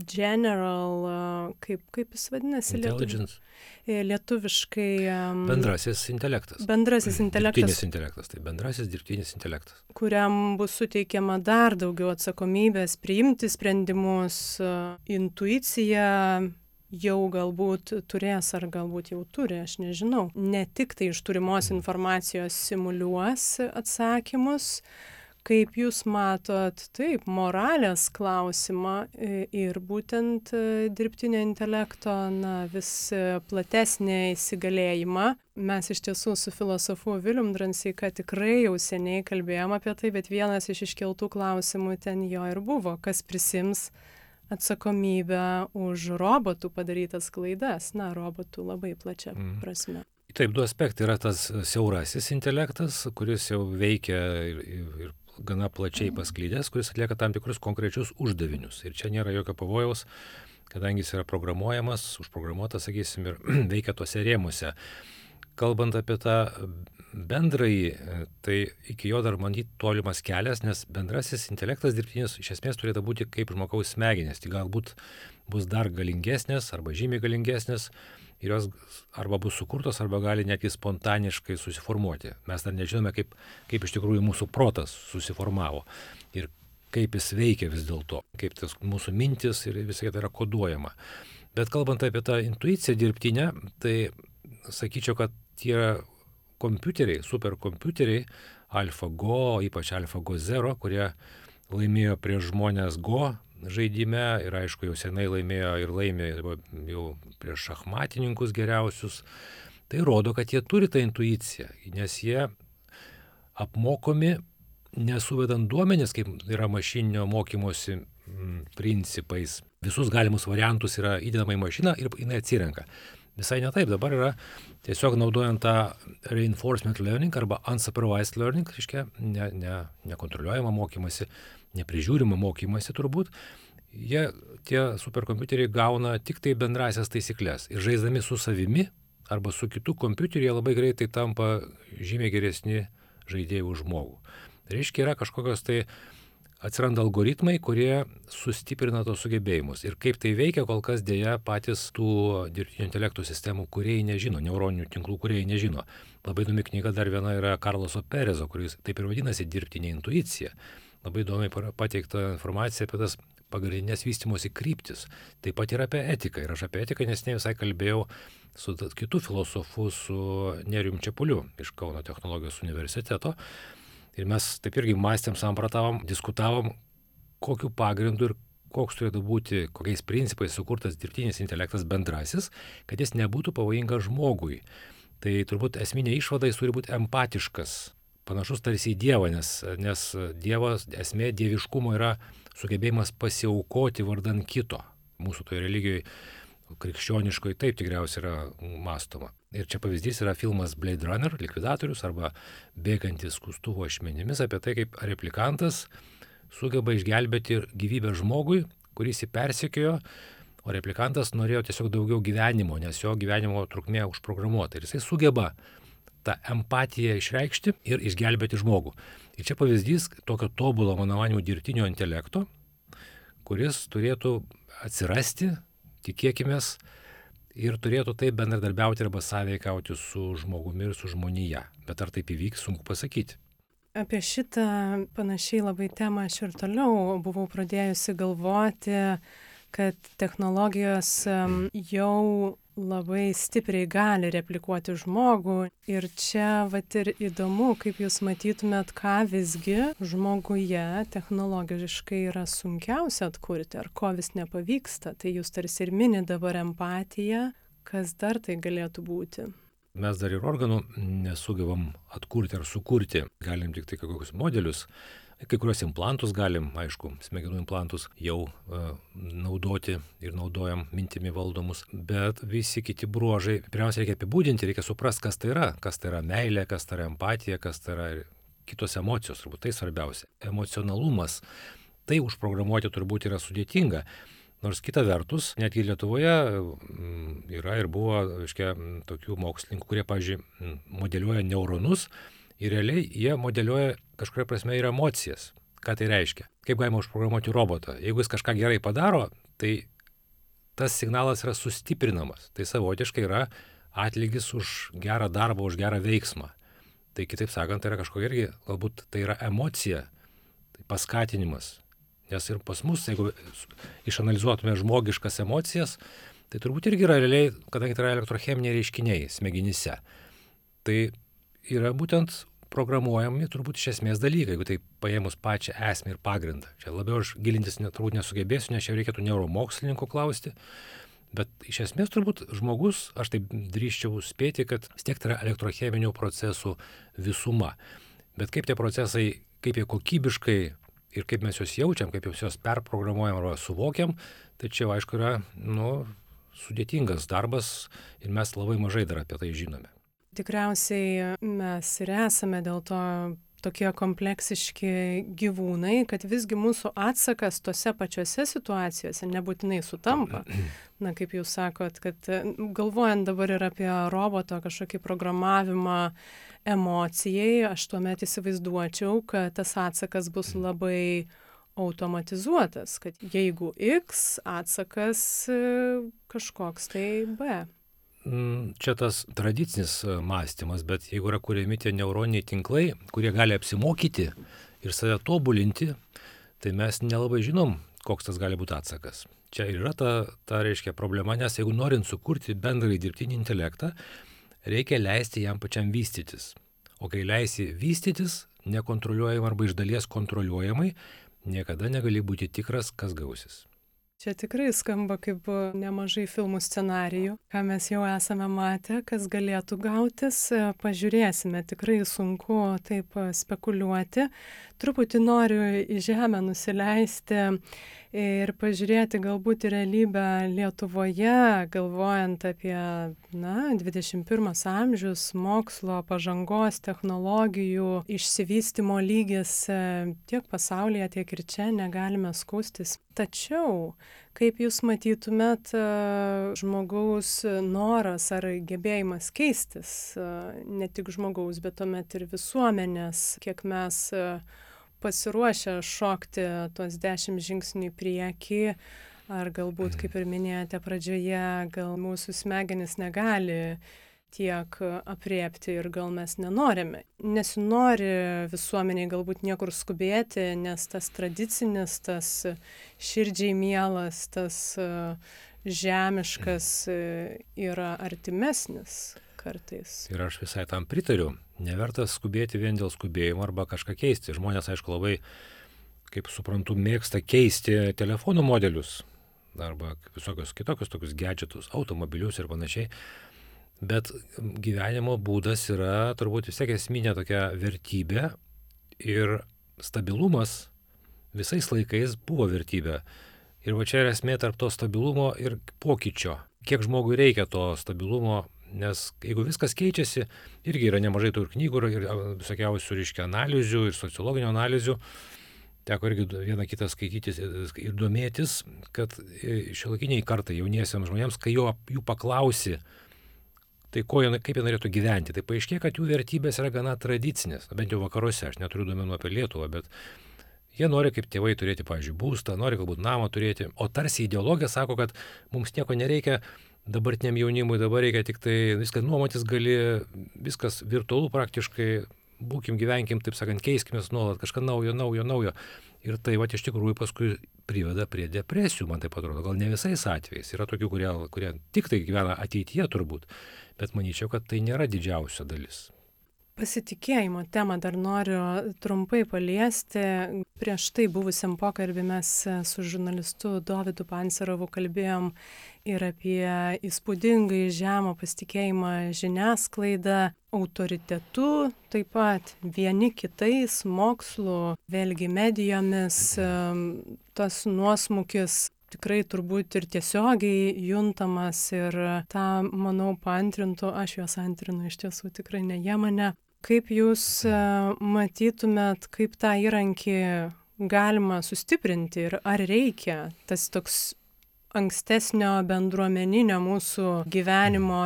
general, kaip, kaip jis vadinasi? E, lietuviškai. Um, bendrasis intelektas. Bendrasis intelektas. Dirbtinis intelektas, tai bendrasis dirbtinis intelektas. Kuriam bus suteikiama dar daugiau atsakomybės priimti sprendimus, intuicija, jau galbūt turės ar galbūt jau turi, aš nežinau. Ne tik tai iš turimos informacijos simuliuos atsakymus, kaip jūs matot, taip, moralės klausimą ir būtent dirbtinio intelekto na, vis platesnį įsigalėjimą. Mes iš tiesų su filosofu Vilium Dransyka tikrai jau seniai kalbėjom apie tai, bet vienas iš iškeltų klausimų ten jo ir buvo, kas prisims atsakomybę už robotų padarytas klaidas, na, robotų labai plačia mm. prasme. Taip, du aspektai yra tas siaurasis intelektas, kuris jau veikia ir, ir, ir gana plačiai pasklydęs, kuris atlieka tam tikrus konkrečius uždavinius. Ir čia nėra jokio pavojaus, kadangi jis yra programuojamas, užprogramuotas, sakysim, ir veikia tuose rėmuose. Kalbant apie tą bendrąjį, tai iki jo dar manyti tolimas kelias, nes bendrasis intelektas dirbtinis iš esmės turėtų būti kaip žmogaus smegenės. Tai galbūt bus dar galingesnės arba žymiai galingesnės ir jos arba bus sukurtos, arba gali netgi spontaniškai susiformuoti. Mes dar nežinome, kaip, kaip iš tikrųjų mūsų protas susiformavo ir kaip jis veikia vis dėlto, kaip tas mūsų mintis ir visai tai yra koduojama. Bet kalbant apie tą intuiciją dirbtinę, tai sakyčiau, kad tie kompiuteriai, superkompiuteriai, AlphaGo, ypač AlphaGo Zero, kurie laimėjo prieš žmonės Go žaidime ir aišku jau senai laimėjo ir laimė jau prieš šachmatininkus geriausius, tai rodo, kad jie turi tą intuiciją, nes jie apmokomi nesuvedant duomenis, kaip yra mašininio mokymosi principais. Visus galimus variantus yra įdedama į mašiną ir jinai atsirenka. Visai ne taip, dabar yra tiesiog naudojant tą reinforcement learning arba unsupervised learning, reiškia ne, ne, nekontroliuojama mokymasi, neprižiūrima mokymasi turbūt, jie, tie superkompiuteriai gauna tik tai bendrasias taisyklės. Ir žaisdami su savimi arba su kitu kompiuteriu jie labai greitai tampa žymiai geresni žaidėjai už žmogų. Tai reiškia, yra kažkokios tai atsiranda algoritmai, kurie sustiprina tos sugebėjimus. Ir kaip tai veikia, kol kas dėja patys tų dirbtinio intelektų sistemų kuriejai nežino, neuroninių tinklų kuriejai nežino. Labai įdomi knyga dar viena yra Karloso Perezo, kuris taip ir vadinasi dirbtinė intuicija. Labai įdomiai pateikta informacija apie tas pagrindinės vystimosi kryptis. Taip pat ir apie etiką. Ir aš apie etiką nesnei visai kalbėjau su kitu filosofu, su Nerium Čiapuliu iš Kauno technologijos universiteto. Ir mes taip irgi mąstėm, sampratavom, diskutavom, kokiu pagrindu ir koks turėtų būti, kokiais principais sukurtas dirbtinis intelektas bendrasis, kad jis nebūtų pavojingas žmogui. Tai turbūt esminė išvada jis turi būti empatiškas, panašus tarsi į Dievą, nes, nes Dievas, esmė dieviškumo yra sugebėjimas pasiaukoti vardan kito. Mūsų toje religijoje krikščioniškoje taip tikriausiai yra mąstoma. Ir čia pavyzdys yra filmas Blade Runner, likvidatorius arba bėgantis skustuvo ašmenimis apie tai, kaip replikantas sugeba išgelbėti gyvybę žmogui, kuris jį persekiojo, o replikantas norėjo tiesiog daugiau gyvenimo, nes jo gyvenimo trukmė užprogramuota. Ir jisai sugeba tą empatiją išreikšti ir išgelbėti žmogų. Ir čia pavyzdys tokio tobulo, mano manimu, dirbtinio intelekto, kuris turėtų atsirasti, tikėkime, ir turėtų taip bendradarbiauti arba sąveikauti su žmogumi ir su žmonija. Bet ar taip įvyks, sunku pasakyti. Apie šitą panašiai labai temą aš ir toliau buvau pradėjusi galvoti, kad technologijos jau labai stipriai gali replikuoti žmogų. Ir čia vat ir įdomu kaip jūs matytumėt ką visgi žmoguje technologiškai yra sunkiausia atkurti ar ko vis nepavyksta. Tai jūs tarsi ir minit dabar empatiją kas dar tai galėtų būti. Mes dar ir organų nesugebam atkurti ar sukurti. Galim tik tai kokius modelius Kai kuriuos implantus galim, aišku, smegenų implantus jau uh, naudoti ir naudojam mintimi valdomus, bet visi kiti bruožai, pirmiausia, reikia apibūdinti, reikia suprasti, kas tai yra, kas tai yra meilė, kas tai yra empatija, kas tai yra kitos emocijos, turbūt tai svarbiausia. Emocionalumas. Tai užprogramuoti turbūt yra sudėtinga. Nors kita vertus, netgi Lietuvoje yra ir buvo, aiškiai, tokių mokslininkų, kurie, pažiūrėjau, modeliuoja neuronus ir realiai jie modeliuoja kažkuria prasme ir emocijas. Ką tai reiškia? Kaip galima užprogramuoti robotą? Jeigu jis kažką gerai padaro, tai tas signalas yra sustiprinamas. Tai savotiškai yra atlygis už gerą darbą, už gerą veiksmą. Tai kitaip sakant, tai yra kažkokia irgi, galbūt tai yra emocija, tai paskatinimas. Nes ir pas mus, jeigu išanalizuotume žmogiškas emocijas, tai turbūt irgi yra realiai, kadangi tai yra elektrocheminiai reiškiniai smegenyse. Tai yra būtent programuojami turbūt iš esmės dalykai, jeigu tai paėmus pačią esmę ir pagrindą. Čia labiau aš gilintis net, turbūt nesugebėsiu, nes čia reikėtų neuromokslininkų klausti. Bet iš esmės turbūt žmogus, aš taip drįščiau spėti, kad vis tiek tai yra elektrocheminių procesų visuma. Bet kaip tie procesai, kaip jie kokybiškai ir kaip mes juos jaučiam, kaip juos perprogramuojam arba suvokiam, tai čia aišku yra nu, sudėtingas darbas ir mes labai mažai dar apie tai žinome. Tikriausiai mes ir esame dėl to tokie kompleksiški gyvūnai, kad visgi mūsų atsakas tose pačiose situacijose nebūtinai sutampa. Na, kaip jūs sakot, kad galvojant dabar ir apie roboto kažkokį programavimą emocijai, aš tuomet įsivaizduočiau, kad tas atsakas bus labai automatizuotas, kad jeigu X atsakas kažkoks tai B. Mm, čia tas tradicinis e, mąstymas, bet jeigu yra kuriami tie neuroniniai tinklai, kurie gali apsimokyti ir save tobulinti, tai mes nelabai žinom, koks tas gali būti atsakas. Čia ir yra ta, ta reiškia problema, nes jeigu norint sukurti bendrąjį dirbtinį intelektą, reikia leisti jam pačiam vystytis. O kai leisi vystytis, nekontroliuojamai arba iš dalies kontroliuojamai, niekada negali būti tikras, kas gausis. Čia tikrai skamba kaip nemažai filmų scenarijų, ką mes jau esame matę, kas galėtų gautis. Pažiūrėsime, tikrai sunku taip spekuliuoti. Truputį noriu į žemę nusileisti ir pažiūrėti galbūt į realybę Lietuvoje, galvojant apie, na, 21 amžius, mokslo, pažangos, technologijų, išsivystimo lygis e, tiek pasaulyje, tiek ir čia negalime skūstis. Tačiau, kaip Jūs matytumėt, e, žmogaus noras ar gebėjimas keistis, e, ne tik žmogaus, bet tuomet ir visuomenės, kiek mes pasiruošę šokti tuos dešimt žingsnių į priekį, ar galbūt, kaip ir minėjote pradžioje, gal mūsų smegenys negali tiek apriepti ir gal mes nenorime. Nesinori visuomeniai galbūt niekur skubėti, nes tas tradicinis, tas širdžiai mielas, tas žemiškas yra artimesnis kartais. Ir aš visai tam pritariu. Neverta skubėti vien dėl skubėjimo arba kažką keisti. Žmonės, aišku, labai, kaip suprantu, mėgsta keisti telefonų modelius arba visokius kitokius tokius gadgetus, automobilius ir panašiai. Bet gyvenimo būdas yra turbūt vis tiek esminė tokia vertybė ir stabilumas visais laikais buvo vertybė. Ir va čia yra esmė tarp to stabilumo ir pokyčio. Kiek žmogui reikia to stabilumo Nes jeigu viskas keičiasi, irgi yra nemažai tų ir knygų, ir visokiausių, reiškia, analizių, ir sociologinių analizių. Teko irgi vieną kitą skaitytis ir domėtis, kad e, šiolakiniai kartai jauniesiams žmonėms, kai jo, jų paklausi, tai ko, kaip jie norėtų gyventi, tai paaiškėjo, kad jų vertybės yra gana tradicinės, bent jau vakaruose, aš neturiu duomenų apie Lietuvą, bet Jie nori kaip tėvai turėti, pavyzdžiui, būstą, nori galbūt namą turėti, o tarsi ideologija sako, kad mums nieko nereikia, dabartiniam jaunimui dabar reikia tik tai viską nuomotis gali, viskas virtualu praktiškai, būkim, gyvenkim, taip sakant, keiskime nuolat kažką naujo, naujo, naujo. Ir tai va iš tikrųjų paskui priveda prie depresijų, man tai atrodo, gal ne visais atvejais. Yra tokių, kurie, kurie tik tai gyvena ateityje turbūt, bet manyčiau, kad tai nėra didžiausia dalis pasitikėjimo temą dar noriu trumpai paliesti. Prieš tai buvusiam pokalbį mes su žurnalistu Dovydu Pancerovu kalbėjom ir apie įspūdingai žemą pasitikėjimą žiniasklaida, autoritetu, taip pat vieni kitais, mokslu, vėlgi medijomis, tas nuosmukis tikrai turbūt ir tiesiogiai juntamas ir tą, manau, paantrintų, aš juos antrinu iš tiesų tikrai ne jie mane. Kaip jūs e, matytumėt, kaip tą įrankį galima sustiprinti ir ar reikia tas toks ankstesnio bendruomeninio mūsų gyvenimo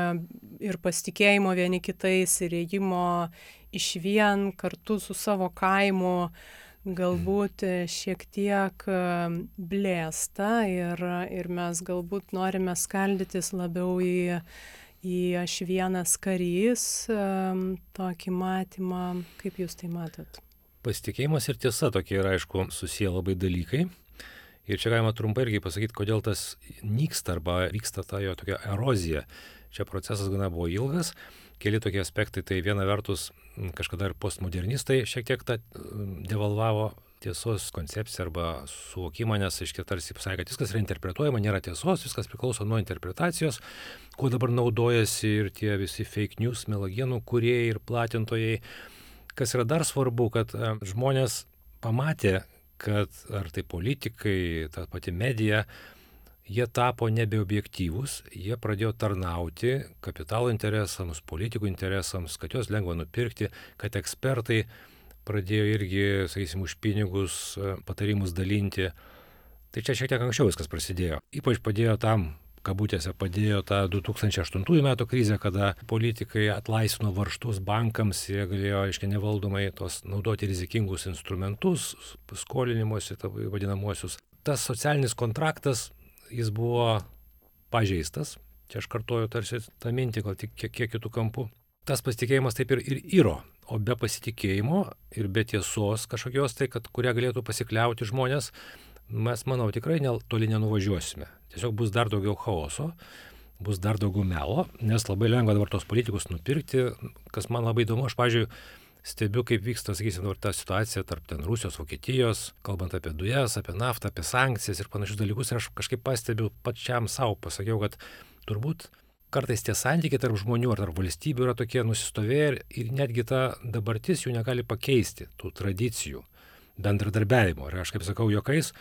ir pasitikėjimo vieni kitais ir ėjimo iš vien kartu su savo kaimu, galbūt šiek tiek blėsta ir, ir mes galbūt norime skaldytis labiau į, į aš vienas karys, tokį matymą, kaip jūs tai matot? Pasitikėjimas ir tiesa tokie yra, aišku, susiję labai dalykai. Ir čia galima trumpai irgi pasakyti, kodėl tas nyksta arba vyksta ta jo tokia erozija. Čia procesas gana buvo ilgas, keli tokie aspektai. Tai viena vertus, kažkada ir postmodernistai šiek tiek tą devalvavo tiesos koncepciją arba suvokimą, nes iškia tarsi pasakė, kad viskas yra interpretuojama, nėra tiesos, viskas priklauso nuo interpretacijos, kuo dabar naudojasi ir tie visi fake news, melagienų kuriejai ir platintojai. Kas yra dar svarbu, kad e, žmonės pamatė, kad ar tai politikai, ta pati medija, jie tapo nebeobjektyvūs, jie pradėjo tarnauti kapitalo interesams, politikų interesams, kad juos lengva nupirkti, kad ekspertai pradėjo irgi, sakysim, už pinigus e, patarimus dalinti. Tai čia šiek tiek anksčiau viskas prasidėjo. Ypač padėjo tam, kabutėse, padėjo tą 2008 metų krizę, kada politikai atlaisvino varštus bankams, jie galėjo, aiškiai, nevaldomai tos naudoti rizikingus instrumentus, skolinimuose, vadinamuosius. Tas socialinis kontraktas, jis buvo pažeistas. Čia aš kartoju tarsi tą mintį, gal tik kiek, kiek kitų kampų. Tas pasitikėjimas taip ir, ir yra O be pasitikėjimo ir be tiesos kažkokios tai, kad kurią galėtų pasikliauti žmonės, mes, manau, tikrai ne, toli nenuvažiuosime. Tiesiog bus dar daugiau chaoso, bus dar daugiau melo, nes labai lengva dabar tos politikus nupirkti, kas man labai įdomu, aš, pažiūrėjau, stebiu, kaip vyksta, sakysim, dabar ta situacija tarp ten Rusijos, Vokietijos, kalbant apie dujas, apie naftą, apie sankcijas ir panašius dalykus. Ir aš kažkaip pastebiu pačiam savo, pasakiau, kad turbūt kartais tie santykiai tarp žmonių ar tarp valstybių yra tokie nusistovėję ir netgi ta dabartis jų negali pakeisti, tų tradicijų, bendradarbiavimo. Ir aš kaip sakau, jokais,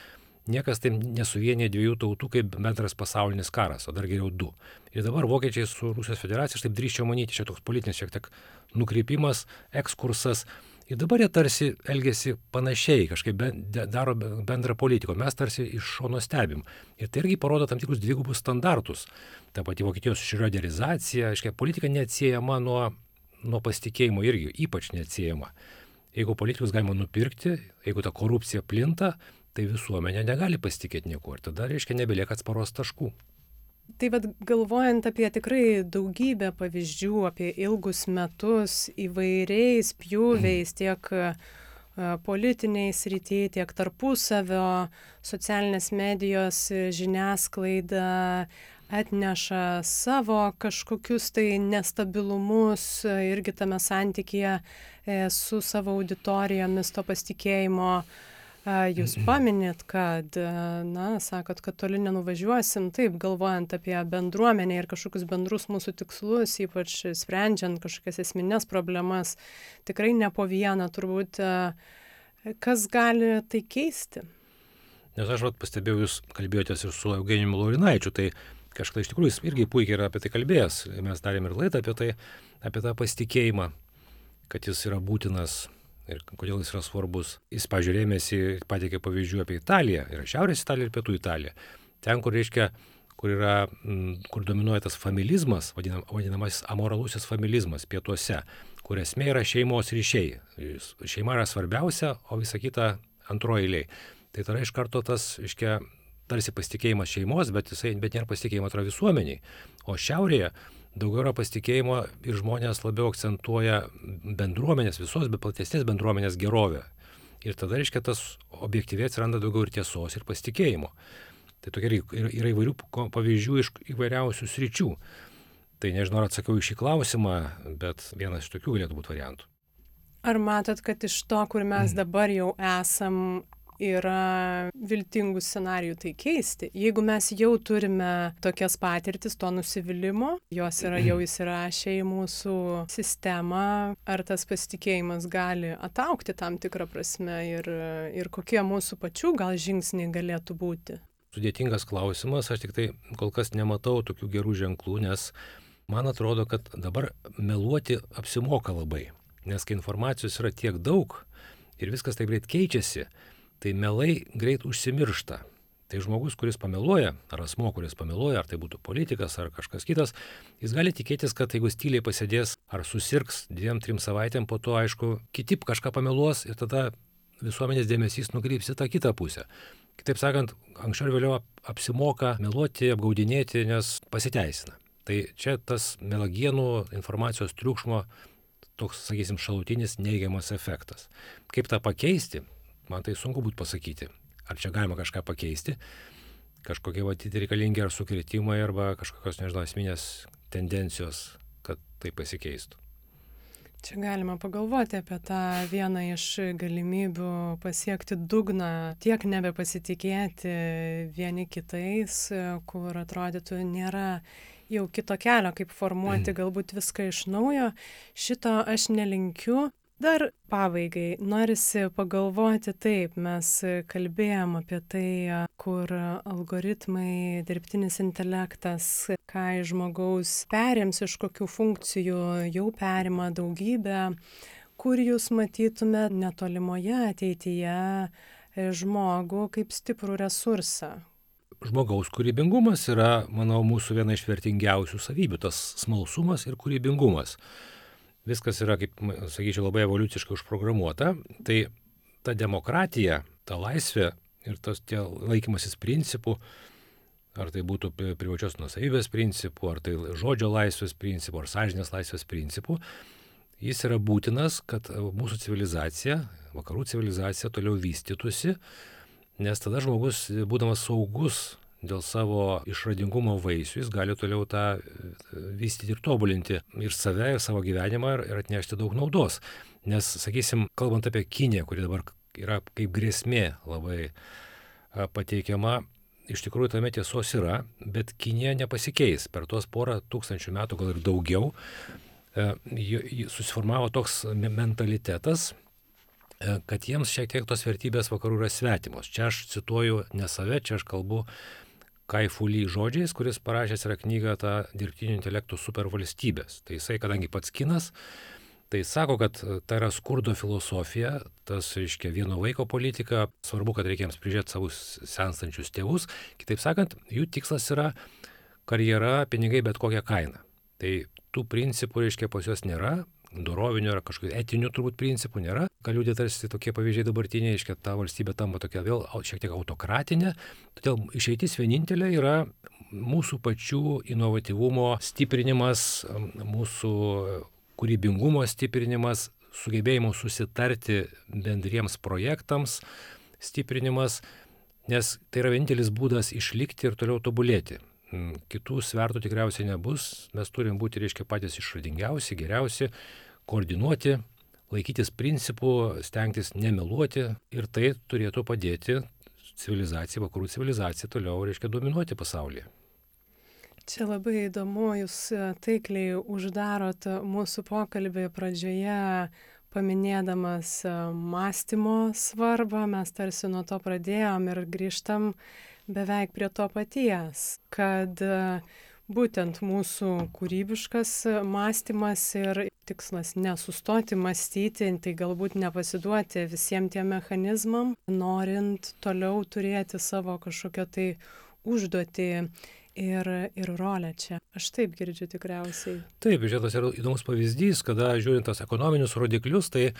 niekas taip nesuvienė dviejų tautų kaip bendras pasaulinis karas, o dar geriau du. Ir dabar vokiečiai su Rusijos federacija, aš taip drįščiau manyti, čia toks politinis šiek tiek nukreipimas, ekskursas. Ir dabar jie tarsi elgesi panašiai, kažkaip daro bendrą politiką, mes tarsi iš šono stebim. Ir tai irgi parodo tam tikrus dvigubus standartus ta pati Vokietijos šrioderizacija, aiškiai, politika neatsiejama nuo, nuo pasitikėjimo irgi, ypač neatsiejama. Jeigu politikus galima nupirkti, jeigu ta korupcija plinta, tai visuomenė negali pasitikėti niekuo ir tada, reiškia, nebelieka atsparos taškų. Tai vad galvojant apie tikrai daugybę pavyzdžių, apie ilgus metus įvairiais pjūviais, tiek politiniai srity, tiek tarpusavio, socialinės medijos, žiniasklaida, atneša savo kažkokius tai nestabilumus irgi tame santykyje e, su savo auditorijomis to pasitikėjimo. Jūs paminėt, kad, e, na, sakot, kad toli nenuvažiuosim, taip, galvojant apie bendruomenę ir kažkokius bendrus mūsų tikslus, ypač sprendžiant kažkokias esminės problemas, tikrai ne po vieną turbūt, e, kas gali tai keisti. Nes aš vat, pastebėjau, jūs kalbėjotės ir su Eugenijumi Laurinaičiu, tai kažkada iš tikrųjų jis irgi puikiai yra apie tai kalbėjęs. Mes darėm ir laidą apie tai, apie tą pasitikėjimą, kad jis yra būtinas ir kodėl jis yra svarbus. Jis pažiūrėjęs į, pateikė pavyzdžių apie Italiją, yra Šiaurės Italija ir Pietų Italija. Ten, kur reiškia, kur, yra, kur dominuoja tas familizmas, vadinam, vadinamasis amoralusis familizmas pietuose, kur esmė yra šeimos ryšiai. Šeima yra svarbiausia, o visa kita antroji eiliai. Tai tada iš karto tas, iškia, tarsi pasitikėjimas šeimos, bet, jisai, bet nėra pasitikėjimo yra visuomeniai. O šiaurėje daugiau yra pasitikėjimo ir žmonės labiau akcentuoja bendruomenės, visos, bet platesnės bendruomenės gerovę. Ir tada, reiškia, tas objektyviai atsiranda daugiau ir tiesos, ir pasitikėjimo. Tai tokia yra, yra įvairių pavyzdžių iš įvairiausių sričių. Tai nežinau, ar atsakiau į šį klausimą, bet vienas iš tokių galėtų būti variantų. Ar matot, kad iš to, kur mes mhm. dabar jau esam, yra viltingų scenarijų tai keisti. Jeigu mes jau turime tokias patirtis to nusivylimmo, jos yra jau įsirašę į mūsų sistemą, ar tas pasitikėjimas gali ataukti tam tikrą prasme ir, ir kokie mūsų pačių gal žingsniai galėtų būti. Sudėtingas klausimas, aš tik tai kol kas nematau tokių gerų ženklų, nes man atrodo, kad dabar meluoti apsimoka labai. Nes kai informacijos yra tiek daug ir viskas taip greit keičiasi, tai melai greit užsimiršta. Tai žmogus, kuris pameluoja, ar asmo, kuris pameluoja, ar tai būtų politikas, ar kažkas kitas, jis gali tikėtis, kad jeigu tyliai pasėdės ar susirgs dviem, trim savaitėm, po to, aišku, kiti kažką pameluos ir tada visuomenės dėmesys nukryps į tą kitą pusę. Kitaip sakant, anksčiau ir vėliau apsimoka meluoti, apgaudinėti, nes pasiteisina. Tai čia tas melagienų informacijos triukšmo toks, sakysim, šalutinis neigiamas efektas. Kaip tą pakeisti, man tai sunku būtų pasakyti. Ar čia galima kažką pakeisti, kažkokie matyti reikalingi ar sukretimai, arba kažkokios, nežinau, esminės tendencijos, kad tai pasikeistų. Čia galima pagalvoti apie tą vieną iš galimybių pasiekti dugną, tiek nebepasitikėti vieni kitais, kur atrodytų nėra jau kito kelio, kaip formuoti mhm. galbūt viską iš naujo. Šito aš nelinkiu, Dar pabaigai norisi pagalvoti taip, mes kalbėjom apie tai, kur algoritmai, dirbtinis intelektas, ką iš žmogaus perims iš kokių funkcijų, jau perima daugybę, kur jūs matytume netolimoje ateityje žmogų kaip stiprų resursą, žmogaus kūrybingumas yra, manau, mūsų viena iš vertingiausių savybių - tas smalsumas ir kūrybingumas. Viskas yra, kaip sakyčiau, labai evoliuciškai užprogramuota. Tai ta demokratija, ta laisvė ir tas tie laikymasis principų, ar tai būtų privačios nusavybės principų, ar tai žodžio laisvės principų, ar sąžinės laisvės principų, jis yra būtinas, kad mūsų civilizacija, vakarų civilizacija toliau vystytųsi nes tada žmogus, būdamas saugus dėl savo išradingumo vaisių, jis gali toliau tą e, vystyti ir tobulinti ir save, ir savo gyvenimą, ir, atnešti daug naudos. Nes, sakysim, kalbant apie Kiniją, kuri dabar yra kaip grėsmė labai pateikiama, iš tikrųjų tame tiesos yra, bet Kinija nepasikeis. Per tuos porą tūkstančių metų, gal ir daugiau, e, susiformavo toks mentalitetas, E, kad jiems šiek tiek tos vertybės vakarų yra svetimos. Čia aš cituoju ne save, čia aš kalbu Kaifuly žodžiais, kuris parašęs yra knygą tą dirbtinio intelektų supervalstybės. Tai jisai, kadangi pats kinas, tai sako, kad tai yra skurdo filosofija, tas, reiškia, vieno vaiko politika, svarbu, kad reikia jiems prižiūrėti savus senstančius tėvus. Kitaip sakant, jų tikslas yra karjera, pinigai bet kokią kainą. Tai tų principų, reiškia, pas juos nėra, dorovinių ar kažkokių etinių turbūt principų nėra. Ką liūdė tarsi tokie pavyzdžiai dabartiniai, iškia ta valstybė tampa tokia vėl šiek tiek autokratinė. Todėl išeitis vienintelė yra mūsų pačių inovatyvumo stiprinimas, mūsų kūrybingumo stiprinimas, sugebėjimo susitarti bendriems projektams stiprinimas, nes tai yra vienintelis būdas išlikti ir toliau tobulėti. Kitų svertų tikriausiai nebus, mes turim būti, reiškia, patys išradingiausi, geriausi, koordinuoti, laikytis principų, stengtis nemeluoti ir tai turėtų padėti civilizacijai, vakarų civilizacijai toliau, reiškia, dominuoti pasaulyje. Čia labai įdomu, jūs e, taikliai uždarot mūsų pokalbį pradžioje, paminėdamas e, mąstymo svarbą, mes tarsi nuo to pradėjom ir grįžtam beveik prie to paties, kad uh, būtent mūsų kūrybiškas mąstymas ir tikslas nesustoti mąstyti, tai galbūt nepasiduoti visiems tiem mechanizmam, norint toliau turėti savo kažkokią tai užduotį ir, ir rolę čia. Aš taip girdžiu tikriausiai. Taip, žiūrėtas yra įdomus pavyzdys, kada žiūrint tas ekonominius rodiklius, tai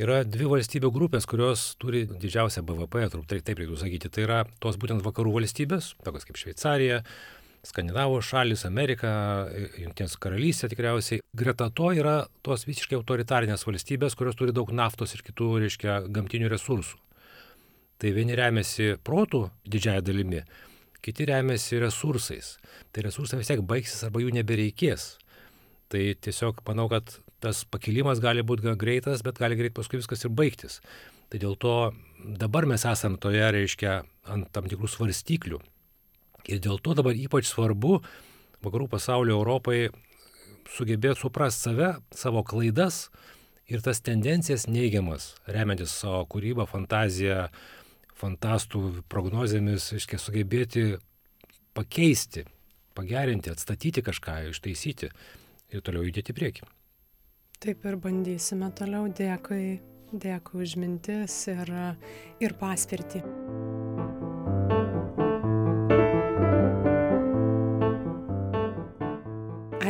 yra dvi valstybių grupės, kurios turi didžiausią BVP, turbūt taip, taip reikėtų sakyti. Tai yra tos būtent vakarų valstybės, tokios kaip Šveicarija, Skandinavų šalis, Amerika, Junktinės karalystė tikriausiai. Greta to yra tos visiškai autoritarinės valstybės, kurios turi daug naftos ir kitų, reiškia, gamtinių resursų. Tai vieni remiasi protų didžiąją dalimi, kiti remiasi resursais. Tai resursai vis tiek baigsis arba jų nebereikės. Tai tiesiog manau, kad tas pakilimas gali būti greitas, bet gali greit paskui viskas ir baigtis. Tai dėl to dabar mes esame toje, reiškia, ant tam tikrų svarstyklių. Ir dėl to dabar ypač svarbu vakarų pasaulio Europai sugebėti suprasti save, savo klaidas ir tas tendencijas neigiamas, remiantis savo kūrybą, fantaziją, fantastų prognozėmis, iškia sugebėti pakeisti, pagerinti, atstatyti kažką, ištaisyti ir toliau judėti prieki. Taip ir bandysime toliau. Dėkui, dėkui už mintis ir, ir paspirtį.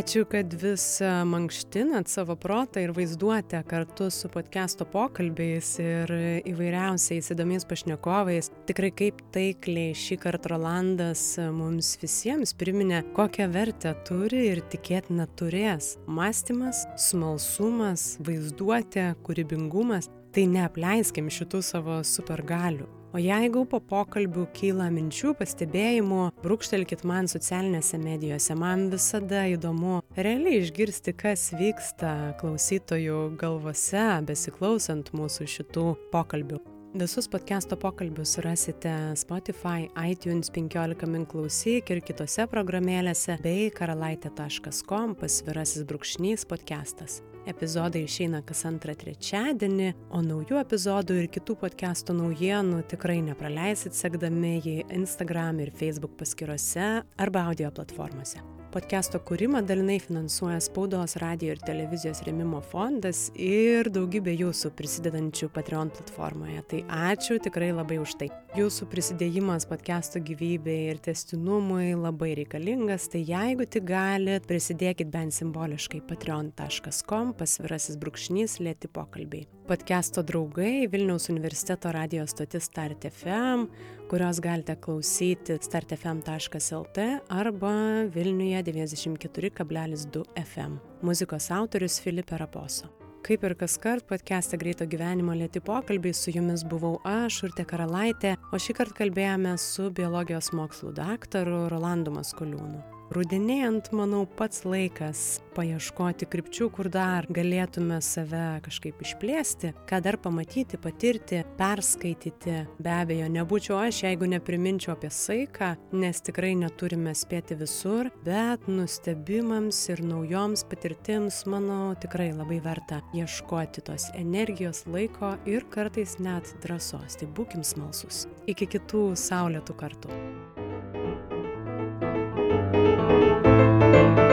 Ačiū, kad vis e, mankštinat savo protą ir vaizduotę kartu su podcast'o pokalbiais ir įvairiausiais įdomiais pašnekovais. Tikrai kaip taikliai šį kartą Rolandas e, mums visiems priminė, kokią vertę turi ir tikėtina turės mąstymas, smalsumas, vaizduotė, kūrybingumas. Tai neapleiskim šitų savo supergalių. O jeigu po pokalbių kyla minčių, pastebėjimų, brūkštelkit man socialinėse medijose. Man visada įdomu realiai išgirsti, kas vyksta klausytojų galvose, besiklausant mūsų šitų pokalbių. Visus podcast'o pokalbius rasite Spotify, iTunes 15 min klausyk ir kitose programėlėse bei karalaitė.com pasvirasis brūkšnys podcastas. Epizodai išeina kas antrą trečiadienį, o naujų epizodų ir kitų podcast'o naujienų tikrai nepraleisit sekdami jį Instagram ir Facebook paskiruose arba audio platformose. Podcast'o kūrimą dalinai finansuoja Spaudos, radio ir televizijos remimo fondas ir daugybė jūsų prisidedančių Patreon platformoje. Tai ačiū tikrai labai už tai. Jūsų prisidėjimas podcast'o gyvybei ir testinumui labai reikalingas, tai jeigu tik galit, prisidėkit bent simboliškai patreon.com pasvirasis brūkšnys lėti pokalbiai. Podcast'o draugai Vilniaus universiteto radio stotis Start FM, kurios galite klausyti startfm.lt arba Vilniuje 94,2 FM. Muzikos autorius Filipe Raposo. Kaip ir kas kart, podcast'e Greito gyvenimo lėti pokalbiai su jumis buvau aš, Urte Karalaitė, o šį kartą kalbėjome su biologijos mokslų daktaru Rolandu Maskoliūnu rudenėjant manau pats laikas paieškoti krypčių kur dar galėtume save kažkaip išplėsti ką dar pamatyti patirti perskaityti. Be abejo nebūčiau aš jeigu nepriminčiau apie saiką nes tikrai neturime spėti visur bet nustebimams ir naujoms patirtims manau tikrai labai verta ieškoti tos energijos laiko ir kartais net drąsos. Tai būkim smalsūs. Iki kitų saulėtų kartų thank you